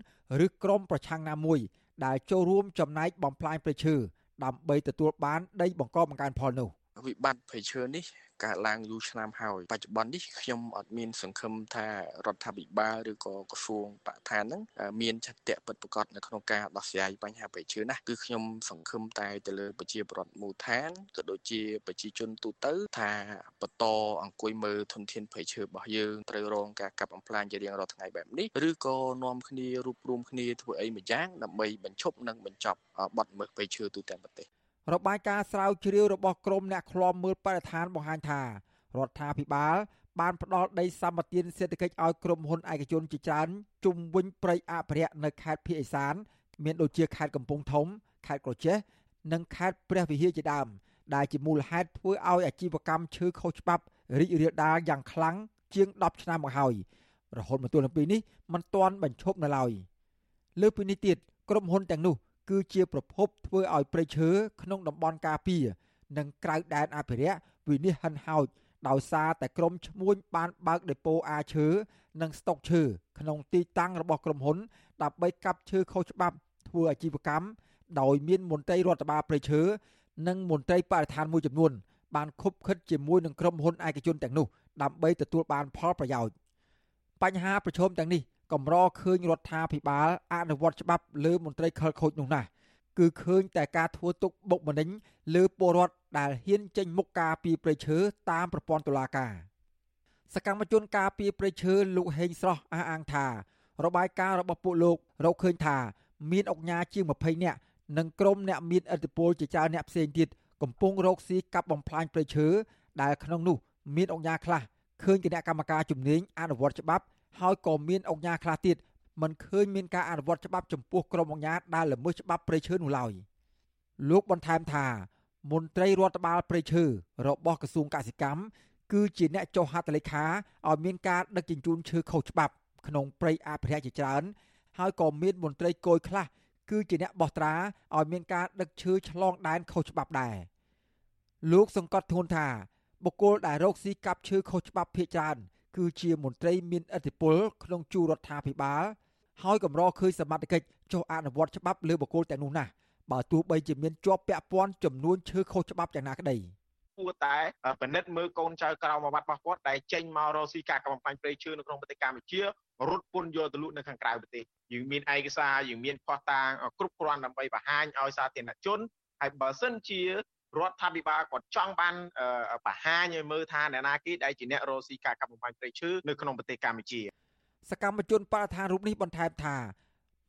Speaker 20: ឬក្រុមប្រឆាំងណាមួយដែលចូលរួមចំណែកបំផ្លាញប្រៃឈើដើម្បីទទួលបានដីបង្កបង្កើនផលនោះ
Speaker 23: វិបត្តិព្រៃឈើនេះកើតឡើងយូរឆ្នាំហើយបច្ចុប្បន្ននេះខ្ញុំអត់មានសង្ឃឹមថារដ្ឋាភិបាលឬក៏ក្រសួងបរិស្ថានហ្នឹងមានឆន្ទៈពិតប្រាកដនៅក្នុងការដោះស្រាយបញ្ហាប្រៃឈើណាគឺខ្ញុំសង្ឃឹមតែទៅលើប្រជាពលរដ្ឋមូលដ្ឋានក៏ដូចជាប្រជាជនទូទៅថាបន្តអង្គុយមើលធនធានប្រៃឈើរបស់យើងត្រូវរងការកាប់បំផ្លាញជារៀងរាល់ថ្ងៃបែបនេះឬក៏នាំគ្នារួបរวมគ្នាធ្វើអីមួយយ៉ាងដើម្បីបញ្ឈប់និងបញ្ចប់បទល្មើសប្រៃឈើទូទាំងប្រទេស
Speaker 20: របាយការណ៍ស្រាវជ្រាវរបស់ក្រមអ្នកឃ្លាំមើលបរិស្ថានបង្ហាញថារដ្ឋាភិបាលបានផ្ដល់ដីសម្បត្តិសេដ្ឋកិច្ចឲ្យក្រុមហ៊ុនឯកជនជាច្រើនជុំវិញព្រៃអភិរក្សនៅខេត្តភៀកឦសាន មានដូចជាខេត្តកំពង់ធំខេត្តក្រចេះនិងខេត្តព្រះវិហារជាដើមដែលជាមូលហេតុធ្វើឲ្យអាជីវកម្មឈើខុសច្បាប់រីករាលដាលយ៉ាងខ្លាំងជាង10ឆ្នាំមកហើយរហូតមកទល់នឹងពេលនេះមិនទាន់បញ្ឈប់នៅឡើយលើពីនេះទៀតក្រុមហ៊ុនទាំងនោះ គឺជាប្រភពធ្វើឲ្យព្រៃឈើក្នុងតំបន់ការពារនិងក្រៅដែនអភិរក្សវិនិច្ឆ័យហិនហោចដោយសារតែក្រុមឈ្មួញបានបើកដេប៉ូអាឈើនិងស្តុកឈើក្នុងទីតាំងរបស់ក្រុមហ៊ុនដើម្បីកាប់ឈើខុសច្បាប់ធ្វើអាជីវកម្មដោយមានមន្ត្រីរដ្ឋបាលព្រៃឈើនិងមន្ត្រីបរិស្ថានមួយចំនួនបានខុបខិតជាមួយនឹងក្រុមហ៊ុនឯកជនទាំងនោះដើម្បីទទួលបានផលប្រយោជន៍បញ្ហាប្រឈមទាំងនេះ កម្រឃើញរដ្ឋាភិបាលអនុវត្តច្បាប់លើមន្ត្រីខលខូចនោះណាស់គឺឃើញតែការធ្វើទុកបុកម្នេញលើពលរដ្ឋដែលហ៊ានចេញមុខការពីប្រៃឈើតាមប្រព័ន្ធតុលាការសកម្មជនការពីប្រៃឈើលោកហេងស្រស់អះអាងថា របាយការណ៍របស់ពួកលោករកឃើញថាមានអង្គការជាង20នាក់និងក្រុមអ្នកមានឥទ្ធិពលជាច្រើនអ្នកផ្សេងទៀតកំពុងរកស៊ីកាប់បំផ្លាញព្រៃឈើដែលក្នុងនោះមានអង្គការខ្លះឃើញគណៈកម្មការជំនាញអនុវត្តច្បាប់ ហើយក៏មានអង្គការខ្លះទៀតមិនឃើញមានការអនុវត្តច្បាប់ចំពោះក្រុមអង្គការដែលល្មើសច្បាប់ព្រៃឈើនោះឡើយលោកបន្ថែមថាមន្ត្រីរដ្ឋបាលព្រៃឈើរបស់ក្រសួងកសិកម្មគឺជាអ្នកចុះហត្ថលេខាឲ្យមានការដឹកជញ្ជូនឈើខុសច្បាប់ ក្នុងព្រៃអភិរក្សជាច្រើន ហើយក៏មានមន្ត្រីគយខ្លះគឺជាអ្នកបោះត្រាឲ្យមានការដឹកឈើឆ្លងដែនខុសច្បាប់ដែរលោកសង្កត់ធ្ងន់ថាបុគ្គលដែលរកស៊ីកាប់ឈើខុសច្បាប់ភ ieck ច្រើន គឺជាមន្ត្រីមានឥទ្ធិពលក្នុងជួររដ្ឋាភិបាលហើយកម្រឃើញសមត្ថកិច្ចចុះអនុវត្តច្បាប់លើបុគ្គលទាំងនោះណាស់បើទោះបីជាមានជាប់ពាក់ព័ន្ធចំនួនឈើខុសច្បាប់យ៉ាងណាក្តី
Speaker 24: គួរតែពិនិត្យមើលកូនចៅក្រៅមកបាត់របស់គាត់ដែលចេញមករកស៊ីការកំបាញ់ព្រៃឈើនៅក្នុងប្រទេសកម្ពុជារត់ពន្ធយកទៅលក់នៅខាងក្រៅប្រទេសយើងមានឯកសារយើងមានផុសតាងគ្រប់គ្រាន់ដើម្បីបង្ហាញឲ្យសាធារណជនហើយបើសិនជា រដ្ឋាភិបាលគាត់ចង់បានបង្ហាញឲ្យមើលថាអ្នកណាគេដែលជាអ្នករកស៊ីការកាប់បំផ្លាញព្រៃឈើនៅក្នុងប្រទេសកម្ពុជា
Speaker 20: សកម្មជនបរិស្ថានរូបនេះបន្ថែមថា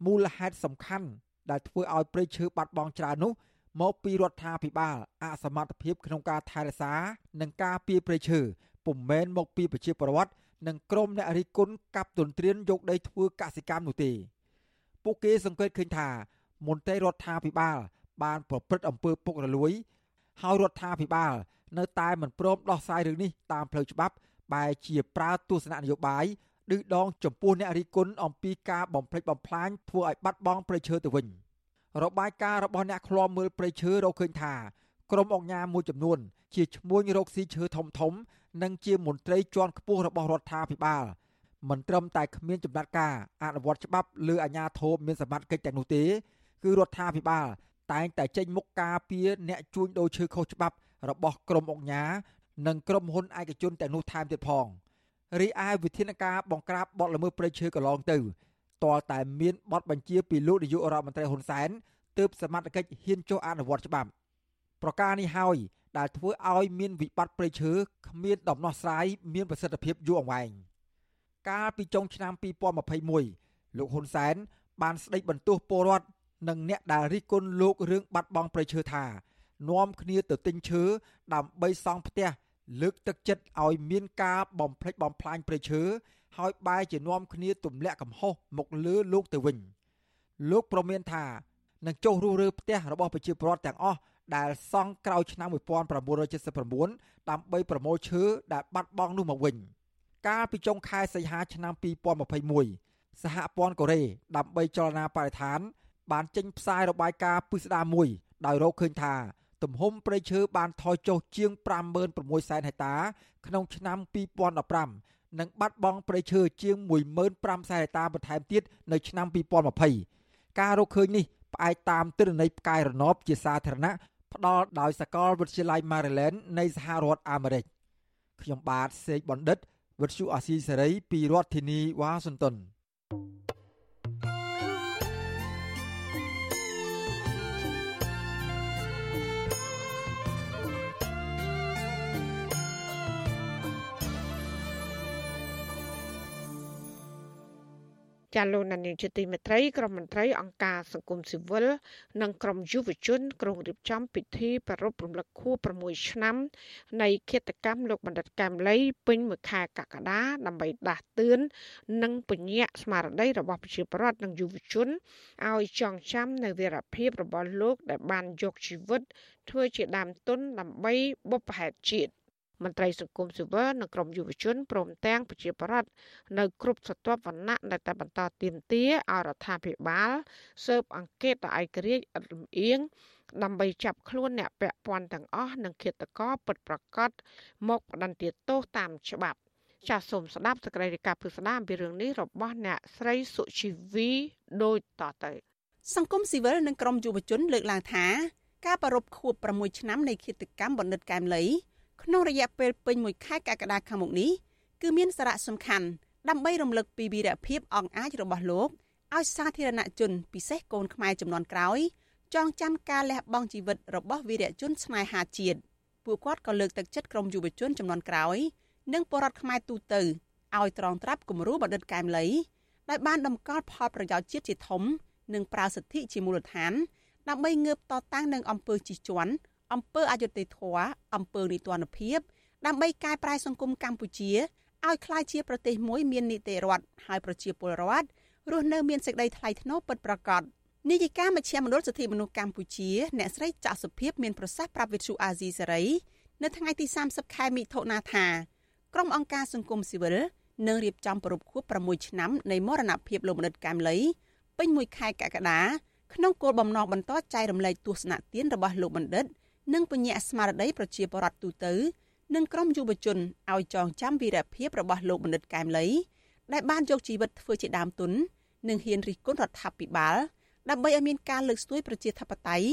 Speaker 20: មូលហេតុសំខាន់ដែលធ្វើឲ្យព្រៃឈើបាត់បង់ច្រើននោះមកពីរដ្ឋាភិបាលអសមត្ថភាពក្នុងការថែរក្សា និងការពារព្រៃឈើពុំមែនមកពីប្រជាពលរដ្ឋនិងក្រុមអ្នករិះគន់កាប់ទន្ទ្រានយកដីធ្វើកសិកម្មនោះទេពួកគេសង្កេតឃើញថាមន្ត្រីរដ្ឋាភិបាល បានប្រព្រឹត្តអំពើពុករលួយ ហើយរដ្ឋាភិបាល នៅតែមិនព្រមដោះស្រាយរឿងនេះតាមផ្លូវច្បាប់បែជាប្រើទស្សនៈនយោបាយឌឺដងចំពោះអ្នករិះគន់អំពីការបំផ្លិចបំផ្លាញធ្វើឲ្យបាត់បង់ប្រៃឈើទៅវិញរបាយការណ៍របស់អ្នកឃ្លាំមើលប្រៃឈើរកឃើញថាក្រុមអង្គការមួយចំនួន ជាឈ្មួញរកស៊ីឈើធំធំ និងជាមន្ត្រីជាន់ខ្ពស់របស់រដ្ឋាភិបាលមិនត្រឹមតែគ្មានចំណាត់ការអនុវត្តច្បាប់លើអាជ្ញាធរមានសមត្ថកិច្ចទាំងនោះទេ គឺរដ្ឋាភិបាល តែងតែចេញមុខការពារអ្នកជួញដូរឈើខុសច្បាប់របស់ក្រុមអង្គការនិងក្រុមហ៊ុនឯកជនទាំងនោះថែមទៀតផងរីឯវិធានការបង្ក្រាបបទល្មើសព្រៃឈើកន្លងទៅតលតែមានបទបញ្ជាពីលោកនាយករដ្ឋមន្ត្រីហ៊ុនសែនទើបសមត្ថកិច្ចហ៊ានចុះអនុវត្តច្បាប់ប្រការនេះហើយដែលធ្វើឲ្យមានវិបត្តិព្រៃឈើគ្មានដំណោះស្រាយមានប្រសិទ្ធភាពយូរអង្វែងកាលពីចុងឆ្នាំ2021លោកហ៊ុនសែនបានស្ដីបន្ទោសពលរដ្ឋ និងអ្នកដែលរិះគន់លោករឿងបាត់បង់ព្រៃឈើថានាំគ្នាទៅទិញឈើដើម្បីសង់ផ្ទះលើកទឹកចិត្តឲ្យមានការបំផ្លិចបំផ្លាញព្រៃឈើហើយបែរជានាំគ្នាទម្លាក់កំហុសមកលើលោកទៅវិញលោកប្រមានថានឹងចុះរុះរើផ្ទះរបស់ប្រជាពលរដ្ឋទាំងអស់ដែលសង់ក្រោយឆ្នាំ1979ដើម្បីប្រមូលឈើដែលបាត់បង់នោះមកវិញកាលពីចុងខែសីហាឆ្នាំ2021សហព័ន្ធកូរ៉េដើម្បីចលនាបរិស្ថាន បានចេញផ្សាយរបាយការណ៍ពិស្ដារមួយ ដោយរកឃើញថា ទំហំព្រៃឈើបានថយចុះជាង56សែនហិកតា ក្នុងឆ្នាំ2015និងបាត់បង់ព្រៃឈើជាង15000សែនហិកតាបន្ថែមទៀតនៅឆ្នាំ2020ការរកឃើញនេះផ្អែកតាមទិន្នន័យផ្កាយរណបជាសាធារណៈផ្ដល់ដោយសាកលវិទ្យាល័យ Maryland នៃសហរដ្ឋអាមេរិកខ្ញុំបាទសេកបណ្ឌិតវិទ្យុអាស៊ីសេរីពីរដ្ឋធានីវ៉ាស៊ីនតោន
Speaker 4: ចាលោកនានីជាទីមេត្រីក្រមមន្ត្រីអង្គការសង្គមស៊ីវិលនិងក្រមយុវជនក្រុងរៀបចំពិធីប្រារព្ធរំលឹកខួប6ឆ្នាំ នៃគិតកម្មលោកបណ្ឌិតកែមលីពេញមួយខែកក្កដាដើម្បីដាស់តឿននិងពញ្ញាក់ស្មារតីរបស់ប្រជាពលរដ្ឋនិងយុវជនឲ្យចងចាំនៅវីរភាពរបស់លោកដែលបានយកជីវិតធ្វើជាដើមទុនដើម្បីបុព្វហេតុជាតិ មន្ត្រីសង្គមស៊ីវិលនិងក្រមយុវជនព្រមទាំងប្រជាប្រដ្ឋនៅគ្រប់ស្រទាប់វណ្ណៈដែលតែបន្តទៀមទាអរដ្ឋាភិបាលស៊ើបអង្កេតដល់ឯករាជ្យឥតលំអៀងដើម្បីចាប់ខ្លួនអ្នកពាក់ព័ន្ធទាំងអស់និងឃាតករពិតប្រាកដមកផ្តន្ទាទោសតាមច្បាប់ចាសសូមស្ដាប់សេចក្តីរាយការណ៍ពិស្ដារអំពីរឿងនេះរបស់អ្នកស្រីសុជីវីដូចតទៅ
Speaker 25: សង្គមស៊ីវិលនិងក្រមយុវជនលើកឡើងថាការប្រពខួប6ឆ្នាំនៃគិតកម្មបណ្ឌិតកែមលី ក្នុងរយៈពេលពេញមួយខែកក្កដាខាងមុខនេះគឺមានសារៈសំខាន់ដើម្បីរំលឹកពីវីរភាពអង្អាចរបស់លោកឲ្យសាធារណជនពិសេសកូនខ្មែរចំនួនក្រោយចងចាំការលះបង់ជីវិតរបស់វីរជនស្នេហាជាតិពួកគាត់ក៏លើកទឹកចិត្តក្រុមយុវជនចំនួនក្រោយ និងបរដ្ឋខ្មែរទូទៅឲ្យត្រងត្រាប់គំរូបណ្ឌិតកែមលីដោយបានតម្កល់ផលប្រយោជន៍ជាតិជាធំ និងប្រើសិទ្ធិជាមូលដ្ឋានដើម្បីងើបតតាំងនឹងអំពើជិះជាន់ អំពើអយុត្តិធម៌អំពើនីតិរដ្ឋភាពដើម្បីកែប្រែសង្គមកម្ពុជាឲ្យក្លាយជាប្រទេសមួយមាននីតិរដ្ឋហើយប្រជាពលរដ្ឋរស់នៅមានសេចក្តីថ្លៃថ្នូរពិតប្រាកដនាយិកាមជ្ឈមណ្ឌលសិទ្ធិមនុស្សកម្ពុជាអ្នកស្រីចាក់សុភីមានប្រសាសន៍ប្រាប់វិទ្យុអាស៊ីសេរីនៅថ្ងៃទី30ខែមិថុនាថាក្រុមអង្គការសង្គមស៊ីវិលនឹងរៀបចំប្រពខួប6ឆ្នាំនៃមរណភាពលោកមនិតកែមលីពេញមួយខែកក្កដាក្នុងគោលបំណងបន្តចែករំលែកទស្សនៈទានរបស់លោកបណ្ឌិត និងពញ្ញាស្មារតីប្រជាពលរដ្ឋទូទៅនិងក្រុមយុវជនឲ្យចងចាំវីរភាពរបស់លោកបណ្ឌិតកែមលីដែលបានយកជីវិតធ្វើជាដើមទុននិងហ៊ានរិះគន់រដ្ឋាភិបាលដើម្បីឲ្យមានការលើកស្ទួយប្រជាធិបតេយ្យ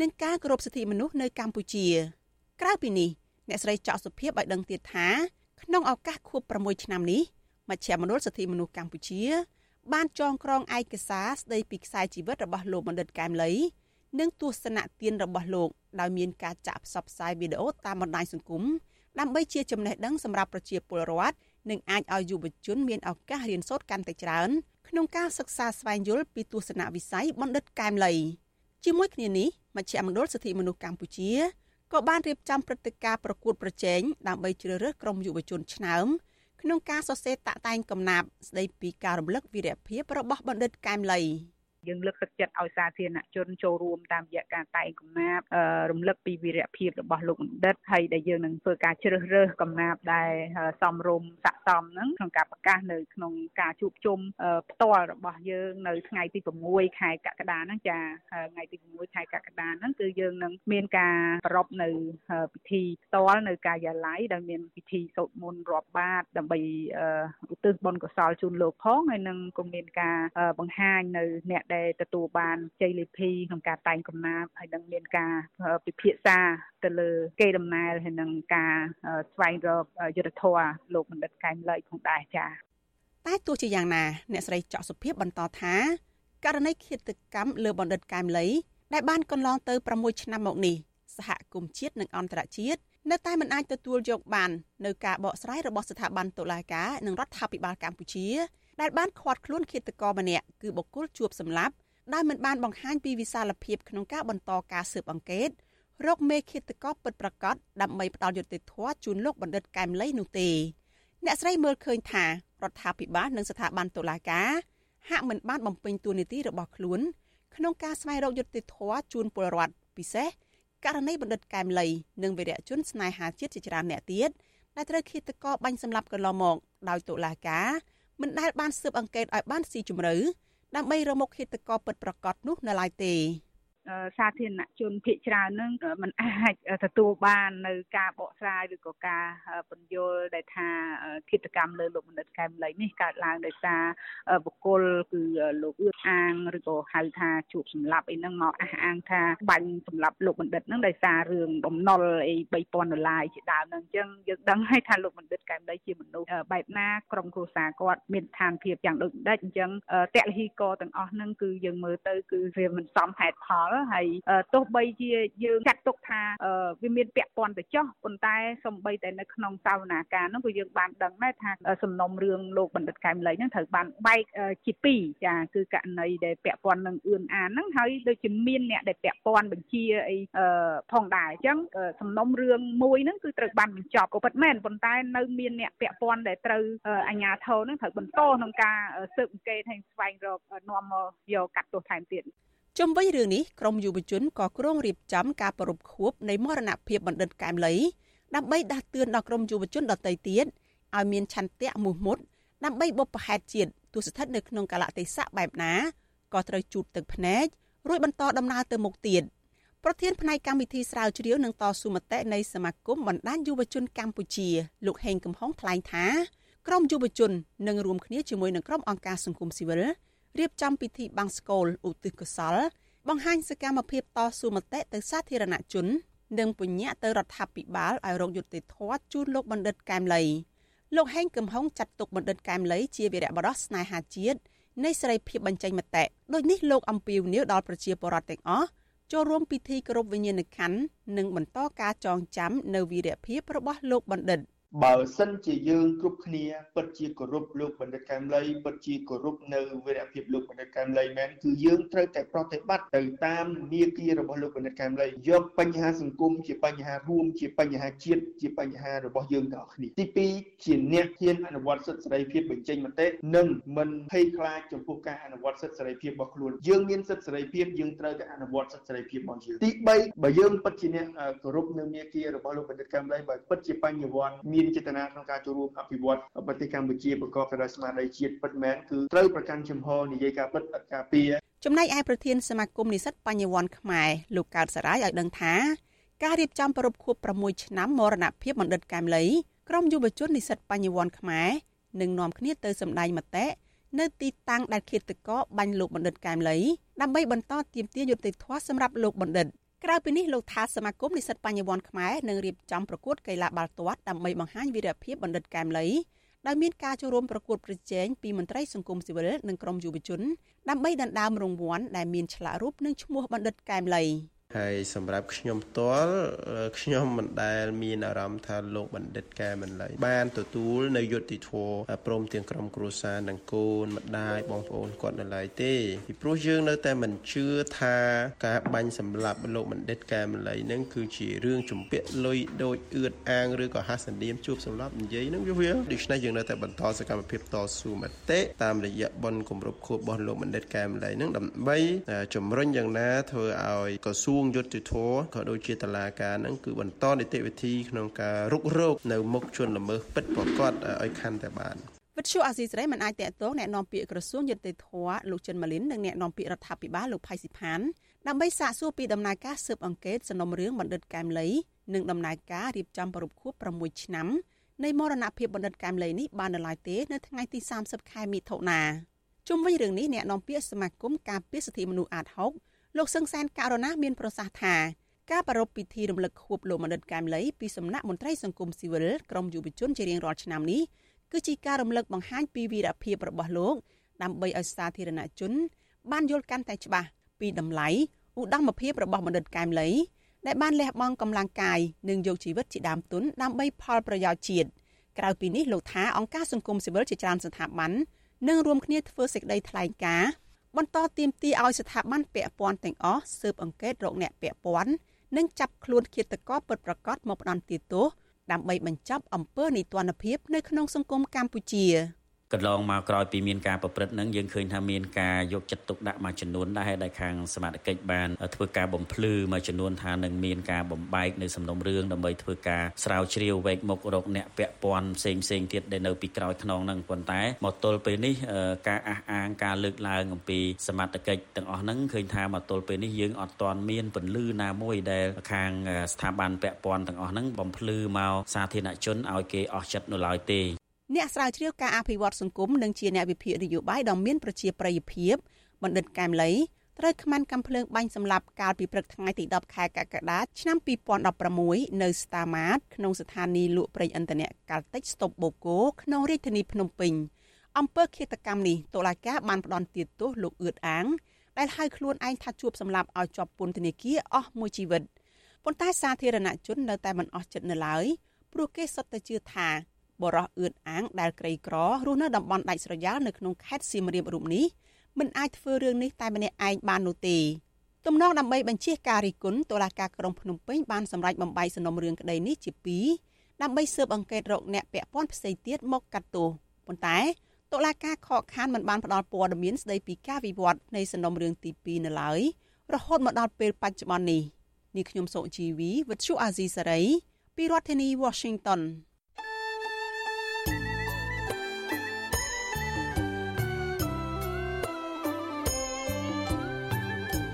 Speaker 25: និងការគោរពសិទ្ធិមនុស្សនៅកម្ពុជា ក្រៅពីនេះអ្នកស្រីចောက်សុភាពឲ្យដឹងទៀតថាក្នុងឱកាសខួប6ឆ្នាំនេះមជ្ឈមណ្ឌលសិទ្ធិមនុស្សកម្ពុជា បានចងក្រងឯកសារស្ដីពីខ្សែជីវិតរបស់លោកបណ្ឌិតកែមលី និងទស្សនៈទានរបស់លោកដោយមានការចាក់ផ្សព្វផ្សាយវីដេអូតាមបណ្ដាញសង្គមដើម្បីជាចំណេះដឹងសម្រាប់ប្រជាពលរដ្ឋនិងអាចឲ្យយុវជនមានឱកាសរៀនសូត្រកាន់តែច្រើនក្នុងការសិក្សាស្វែងយល់ពីទស្សនវិស័យបណ្ឌិតកែមលីជាមួយគ្នានេះមជ្ឈមណ្ឌលសិទ្ធិមនុស្សកម្ពុជាក៏បានរៀបចំព្រឹត្តិការណ៍ប្រកួតប្រជែងដើម្បីជ្រើសរើសក្រុមយុវជនឆ្នើមក្នុងការសរសេរតាក់តែងកំណាព្យស្ដីពីការរំលឹកវីរភាពរបស់បណ្ឌិតកែមលី។
Speaker 26: យើងលើកទឹកចិត្តឲ្យសាធារណជនចូលរួមតាមរយៈការតែងកំណាព្យរំលឹកពីវីរភាពរបស់លោកបណ្ឌិតហើយដែលយើងនឹងធ្វើការជ្រើសរើសកំណាព្យដែលសមរម្យស័ក្តិសមហ្នឹងក្នុងការប្រកាសនៅក្នុងការជួបជុំផ្ទាល់របស់យើងនៅថ្ងៃទី6ខែកក្កដាហ្នឹងចាថ្ងៃទី6ខែកក្កដាហ្នឹងគឺយើងនឹងមានការប្រារព្ធនៅពិធីផ្ទាល់នៅការិយាល័យដែលមានពិធីសូត្រមន្តរាប់បាតដើម្បីឧទ្ទិសបុណ្យកុសលជូនលោកផងហើយនឹងក៏មានការបង្ហាញនៅអ្នកដែលទទួលបានជ័យលាភីក្នុងការតែងកំណាព្យហើយនឹងមានការពិភាក្សាទៅលើគេដំណើរហើយនឹងការស្វែងរកយុទ្ធធរលោកបណ្ឌិតកែមលីផងដែរចា៎
Speaker 25: តែទោះជាយ៉ាងណាអ្នកស្រីចောက်សុភីបន្តថាករណីឃាតកម្មលើបណ្ឌិតកែមលីដែលបានកន្លងទៅ6ឆ្នាំមកនេះសហគមន៍ជាតិនិងអន្តរជាតិនៅតែមិនអាចទទួលយកបាននៅការបកស្រាយរបស់ស្ថាប័នតុលាការនិងរដ្ឋាភិបាលកម្ពុជា ដែលបានឃាត់ខ្លួនឃាតករម្នាក់គឺបុគ្គលជួបសម្លាប់ដោយមិនបានបង្ហាញពីវិសាលភាពក្នុងការបន្តការស៊ើបអង្កេតរកមេឃាតករពិតប្រាកដដើម្បីផ្ដាល់យុត្តិធម៌ជូនលោកបណ្ឌិតកែមលីនោះទេអ្នកស្រីមើលឃើញថារដ្ឋាភិបាលនិងស្ថាប័នតុលាការហាក់មិនបានបំពេញតួនាទីរបស់ខ្លួនក្នុងការស្វែងរកយុត្តិធម៌ជូនពលរដ្ឋពិសេសករណីបណ្ឌិតកែមលីនិងវីរៈជនស្នេហាជាតិជាច្រើនអ្នកទៀតដែលត្រូវឃាតករបាញ់សម្លាប់កន្លងមកដោយតុលាការ មិនដែលបានស៊ើបអង្កេតឲ្យបានស៊ីជម្រៅដើម្បីរកមុខហេតុករពិតប្រាកដនោះនៅឡើយទេ
Speaker 26: សាធារណជនភាគច្រើននឹងมันអាចទទួលបាននៅការបកស្រាយឬក៏ការបញ្យល់ដែលថាគិតកម្មលើលោកមនិតកែមលីនេះកើតឡើងដោយសារបុគ្គលគឺលោកអឿអាងឬក៏ហៅថាជួបសម្លាប់អីហ្នឹងមកអះអាងថាបាញ់សម្លាប់លោកបណ្ឌិតហ្នឹងដោយសាររឿងបំណុលអី3000ដុល្លារជាដើមហ្នឹងអញ្ចឹងយើងដឹងហើយថាលោកបណ្ឌិតកែមលីជាមនុស្សបែបណាក្រុមគ្រួសារគាត់មានឋានភាពយ៉ាងដូចដេចអញ្ចឹងតលហីកទាំងអស់ហ្នឹងគឺយើងមើលទៅគឺវាមិនសមហេតុផលហើយទោះបីជាយើងចាត់ទុកថាវាមានពាក់ព័ន្ធទៅចោះប៉ុន្តែសំបីតែនៅក្នុងសាវនាការនោះក៏យើងបានដឹងដែរថាសំណុំរឿងលោកបណ្ឌិតកែមលីហ្នឹងត្រូវបានបែកជាពីរចាគឺករណីដែលពាក់ព័ន្ធនឹងអឿនអានហ្នឹងហើយដូចជាមានអ្នកដែលពាក់ព័ន្ធបញ្ជាអីផងដែរអញ្ចឹងសំណុំរឿងមួយហ្នឹងគឺត្រូវបានបញ្ចប់ក៏ពិតមែនប៉ុន្តែនៅមានអ្នកពាក់ព័ន្ធដែលត្រូវអាជ្ញាធរហ្នឹងត្រូវបន្តក្នុងការស៊ើបអង្កេតហើយស្វែងរកនាំមកយកកាត់ទោសថែមទៀត
Speaker 25: ជុំវិញរឿងនេះក្រមយុវជនក៏គ្រងរៀបចំការប្រពខួបនៃមរណភាពបណ្ឌិតកែមលីដើម្បីដាស់តឿនដល់ក្រមយុវជនដទៃទៀតឲ្យមានឆន្ទៈមោះមុតដើម្បីបុព្វហេតុជាតិទោះស្ថិតនៅក្នុងកលៈទេសៈបែបណាក៏ត្រូវជូតទឹកភ្នែករួចបន្តដំណើរទៅមុខទៀតប្រធានផ្នែកកម្មវិធីស្រាវជ្រាវនឹងតស៊ូមតិនៃសមាគមបណ្ដាញយុវជនកម្ពុជាលោកហេងកំហុងថ្លែងថាក្រមយុវជននឹងរួមគ្នាជាមួយនឹងក្រុមអង្គការសង្គមស៊ីវិល រៀបចំពិធីបាំងស្កូលឧទ្ទិសកុសល បង្ហាញសកម្មភាពតស៊ូមតិទៅសាធារណជន និងពញ្ញាទៅរដ្ឋាភិបាលឲ្យរកយុត្តិធម៌ជូនលោកបណ្ឌិតកែមលីលោកហេងកំហុងចាត់ទុកបណ្ឌិតកែមលីជាវីរៈបរិសស្នេហាជាតិនៃសេរីភាពបញ្ចេញមតិដូចនេះលោកអំពីវនីវដល់ប្រជាពលរដ្ឋទាំងអស់ចូលរួមពិធីគោរពវិញ្ញាណក្ខន្ធនិងបន្តការចងចាំនៅវីរភាពរបស់លោកបណ្ឌិត។
Speaker 27: បើសិនជាយើងគ្រប់គ្នាពិតជាគោរពលោកបណ្ឌិតកែមលីពិតជាគោរពនៅវីរភាពលោកបណ្ឌិតកែមលីមែនគឺយើងត្រូវតែប្រតិបត្តិទៅតាមនីតិរបស់លោកបណ្ឌិតកែមលីយកបញ្ហាសង្គមជាបញ្ហារួមជាបញ្ហាជាតិជាបញ្ហារបស់យើងទាំងអស់គ្នាទី2ជាអ្នកហ៊ានអនុវត្តសិទ្ធិសេរីភាពបញ្ចេញមតិនិងមិនភ័យខ្លាចចំពោះការអនុវត្តសិទ្ធិសេរីភាពរបស់ខ្លួនយើងមានសិទ្ធិសេរីភាពយើងត្រូវតែអនុវត្តសិទ្ធិសេរីភាពរបស់យើងទី3បើយើងពិតជាអ្នកគោរពនៅនីតិរបស់លោកបណ្ឌិតកែមលីបើពិតជាបញ្ញវន្តមានមានចេតនាក្នុងការចូលរួមអភិវឌ្ឍប្រទេសកម្ពុជាប្រកបទៅដោយស្មារតីជាតិពិតមែនគឺត្រូវប្រកាន់ជំហរនិយាយការពិតអត់ការពារ
Speaker 25: ចំណែកឯប្រធានសមាគមនិស្សិតបញ្ញវន្តខ្មែរលោកកើតសរាយឲ្យដឹងថាការរៀបចំប្រពខួប6ឆ្នាំមរណភាពបណ្ឌិតកែមលីក្រុមយុវជននិស្សិតបញ្ញវន្តខ្មែរនឹងនាំគ្នាទៅសម្ដែងមតិនៅទីតាំងដែលឃាតករបាញ់លោកបណ្ឌិតកែមលីដើម្បីបន្តទាមទារយុត្តិធម៌សម្រាប់លោកបណ្ឌិត ក្រៅពីនេះលោកថាសមាគមនិស្សិតបញ្ញវន្តខ្មែរនឹងរៀបចំប្រកួតកីឡាបាល់ទាត់ដើម្បីបង្ហាញវីរភាពបណ្ឌិតកែមលីដោយមានការចូលរួមប្រកួតប្រជែងពីមន្ត្រីសង្គមស៊ីវិលនិងក្រុមយុវជនដើម្បីដណ្ដើមរង្វាន់ដែលមានឆ្លាក់រូបនិងឈ្មោះបណ្ឌិតកែមលី។
Speaker 28: ហើយសម្រាប់ខ្ញុំផ្ទាល់ខ្ញុំមិនដែលមានអារម្មណ៍ថាលោកបណ្ឌិតកែមិនឡៃបានទទួលនៅយុត្តិធម៌ព្រមទាំងក្រុមគ្រួសារនិងកូនម្ដាយបងប្អូនគាត់នៅឡើយទេពីព្រោះយើងនៅតែមិនជឿថាការបាញ់សម្លាប់លោកបណ្ឌិតកែមិនឡៃនឹងគឺជារឿងជំពាក់លុយដូចអឿតអាងឬក៏ហាសនាមជួបសម្លាប់និយាយនឹងវាដូច្នេះយើងនៅតែបន្តសកម្មភាពតស៊ូមតិតាមរយៈបនគម្រប់ខួបរបស់លោកបណ្ឌិតកែមិនឡៃនឹងដើម្បីជំរុញយ៉ាងណាធ្វើឲ្យក្រសួងយុត្តិធម៌ក៏ដូចជាតឡាការនឹងគឺបន្តនីតិវិធីក្នុងការរុករោគនៅមុខជនល្មើសពិតប្រាកដឲ្យខាន់តែបាន
Speaker 25: វិទ្យុអាស៊ីសេរីមិនអាចតកតងแนะនាំពាក្យក្រសួងយុតិធធលោកចិនម៉ាលីននិងแนะនាំពាក្យរដ្ឋាភិបាលលោកផៃស៊ីផានដើម្បីសាកសួរពីដំណើរការស៊ើបអង្កេតសំណុំរឿងបណ្ឌិតកែមលីនិងដំណើរការរៀបចំប្រពខួប6ឆ្នាំនៃមរណភាពបណ្ឌិតកែមលីនេះបាននៅឡើយទេនៅថ្ងៃទី30ខែមិថុនាជុំវិញរឿងនេះអ្នកនាំពាក្យសមាគមការពារសិទ្ធិមនុស្សអាត6 លោកសឹងសានករណាមានប្រសាសន៍ថាការប្រារព្ធពិធីរំលឹកខួបលោកមនិតកែមលីពីសំណាក់មន្ត្រីសង្គមស៊ីវិលក្រមយុវជនជារៀងរាល់ឆ្នាំនេះគឺជាការរំលឹកបង្ហាញពីវីរភាពរបស់លោកដើម្បីឲ្យសាធារណជន បានយល់កាន់តែច្បាស់ពីតម្លៃឧត្តមភាពរបស់មនិតកែមលីដែលបានលះបង់កម្លាំងកាយនិងយកជីវិតជាដើមទុនដើម្បីផលប្រយោជន៍ជាតិក្រៅពីនេះលោកថាអង្គការសង្គមស៊ីវិលជាច្រើនស្ថាប័ននឹងរួមគ្នាធ្វើសេចក្តីថ្លែងការណ៍ បន្តទៀមទីឲ្យស្ថាប័នពាក់ព័ន្ធទាំងអស់ស៊ើបអង្កេតរកអ្នកពាក់ព័ន្ធនិងចាប់ខ្លួនឃាតករពិតប្រាកដមកផ្ដន្ទាទោសដើម្បីបញ្ចប់អំពើនីតិរដ្ឋភាពនៅក្នុងសង្គមកម្ពុជា។
Speaker 29: កន្លងមកក្រោយពីមានការប្រព្រឹត្តនឹងយើងឃើញថាមានការយកចិត្តទុកដាក់មួយចំនួនដែរដែលខាងសមាជិកបានធ្វើការបំភ្លឺមួយចំនួនថានឹងមានការបំបែកនៅសំណុំរឿងដើម្បីធ្វើការស្រាវជ្រាវវែកមុខរកអ្នកពាក់ព័ន្ធផ្សេងផ្សេងទៀតដែលនៅពីក្រោយខ្នងនឹងប៉ុន្តែមកទល់ពេលនេះការអះអាងការលើកឡើងអំពីសមត្ថកិច្ចទាំងអស់ហ្នឹងឃើញថាមកទល់ពេលនេះយើងអត់ទាន់មានពន្លឺណាមួយដែលខាងស្ថាប័នពាក់ព័ន្ធទាំងអស់ហ្នឹងបំភ្លឺមកសាធារណជនឲ្យគេអស់ចិត្តនៅឡើយទេ
Speaker 25: អ្នកស្រាវជ្រាវការអភិវឌ្ឍសង្គមនិងជាអ្នកវិភាគនយោបាយដ៏មានប្រជាប្រិយភាពបណ្ឌិតកែមលីត្រូវខ្មានកំភ្លើងបាញ់សម្លាប់កាលពីព្រឹកថ្ងៃទី10ខែកក្កដាឆ្នាំ2016នៅស្តាម៉ាតក្នុងស្ថានីយ៍លក់ប្រេងឥន្ធនៈកាល់តិចស្តុបបូកូក្នុងរាជធានីភ្នំពេញអំពើឃាតកម្មនេះតុលាការបានផ្ដន្ទាទោសលោកអឿតអាងដែលហៅខ្លួនឯងថាជួបសម្លាប់ឲ្យជាប់ពន្ធនាគារអស់មួយជីវិតប៉ុន្តែសាធារណជននៅតែមិនអស់ចិត្តនៅឡើយព្រោះគេសុទ្ធតែជឿថា បរោះអឿនអាងដែលក្រីក្ររស់នៅតំបន់ដាច់ស្រយាលនៅក្នុងខេត្តសៀមរាបរូបនេះមិនអាចធ្វើរឿងនេះតែម្នាក់ឯងបាននោះទេទំនងដើម្បីបញ្ជាការរិះគន់តុលាការក្រុងភ្នំពេញបានសម្រេចបំបីសំណុំរឿងក្តីនេះជា2ដើម្បីស៊ើបអង្កេតរកអ្នកពាក់ព័ន្ធផ្សេងទៀតមកកាត់ទោសប៉ុន្តែតុលាការខកខានមិនបានផ្ដល់ព័ត៌មានស្ដីពីការវិវត្តនៃសំណុំរឿងទី2នៅឡើយរហូតមកដល់ពេលបច្ចុប្បន្ននេះនេះខ្ញុំសុជីវីវិទ្យុអាស៊ីសេរីពីរដ្ឋធានី Washington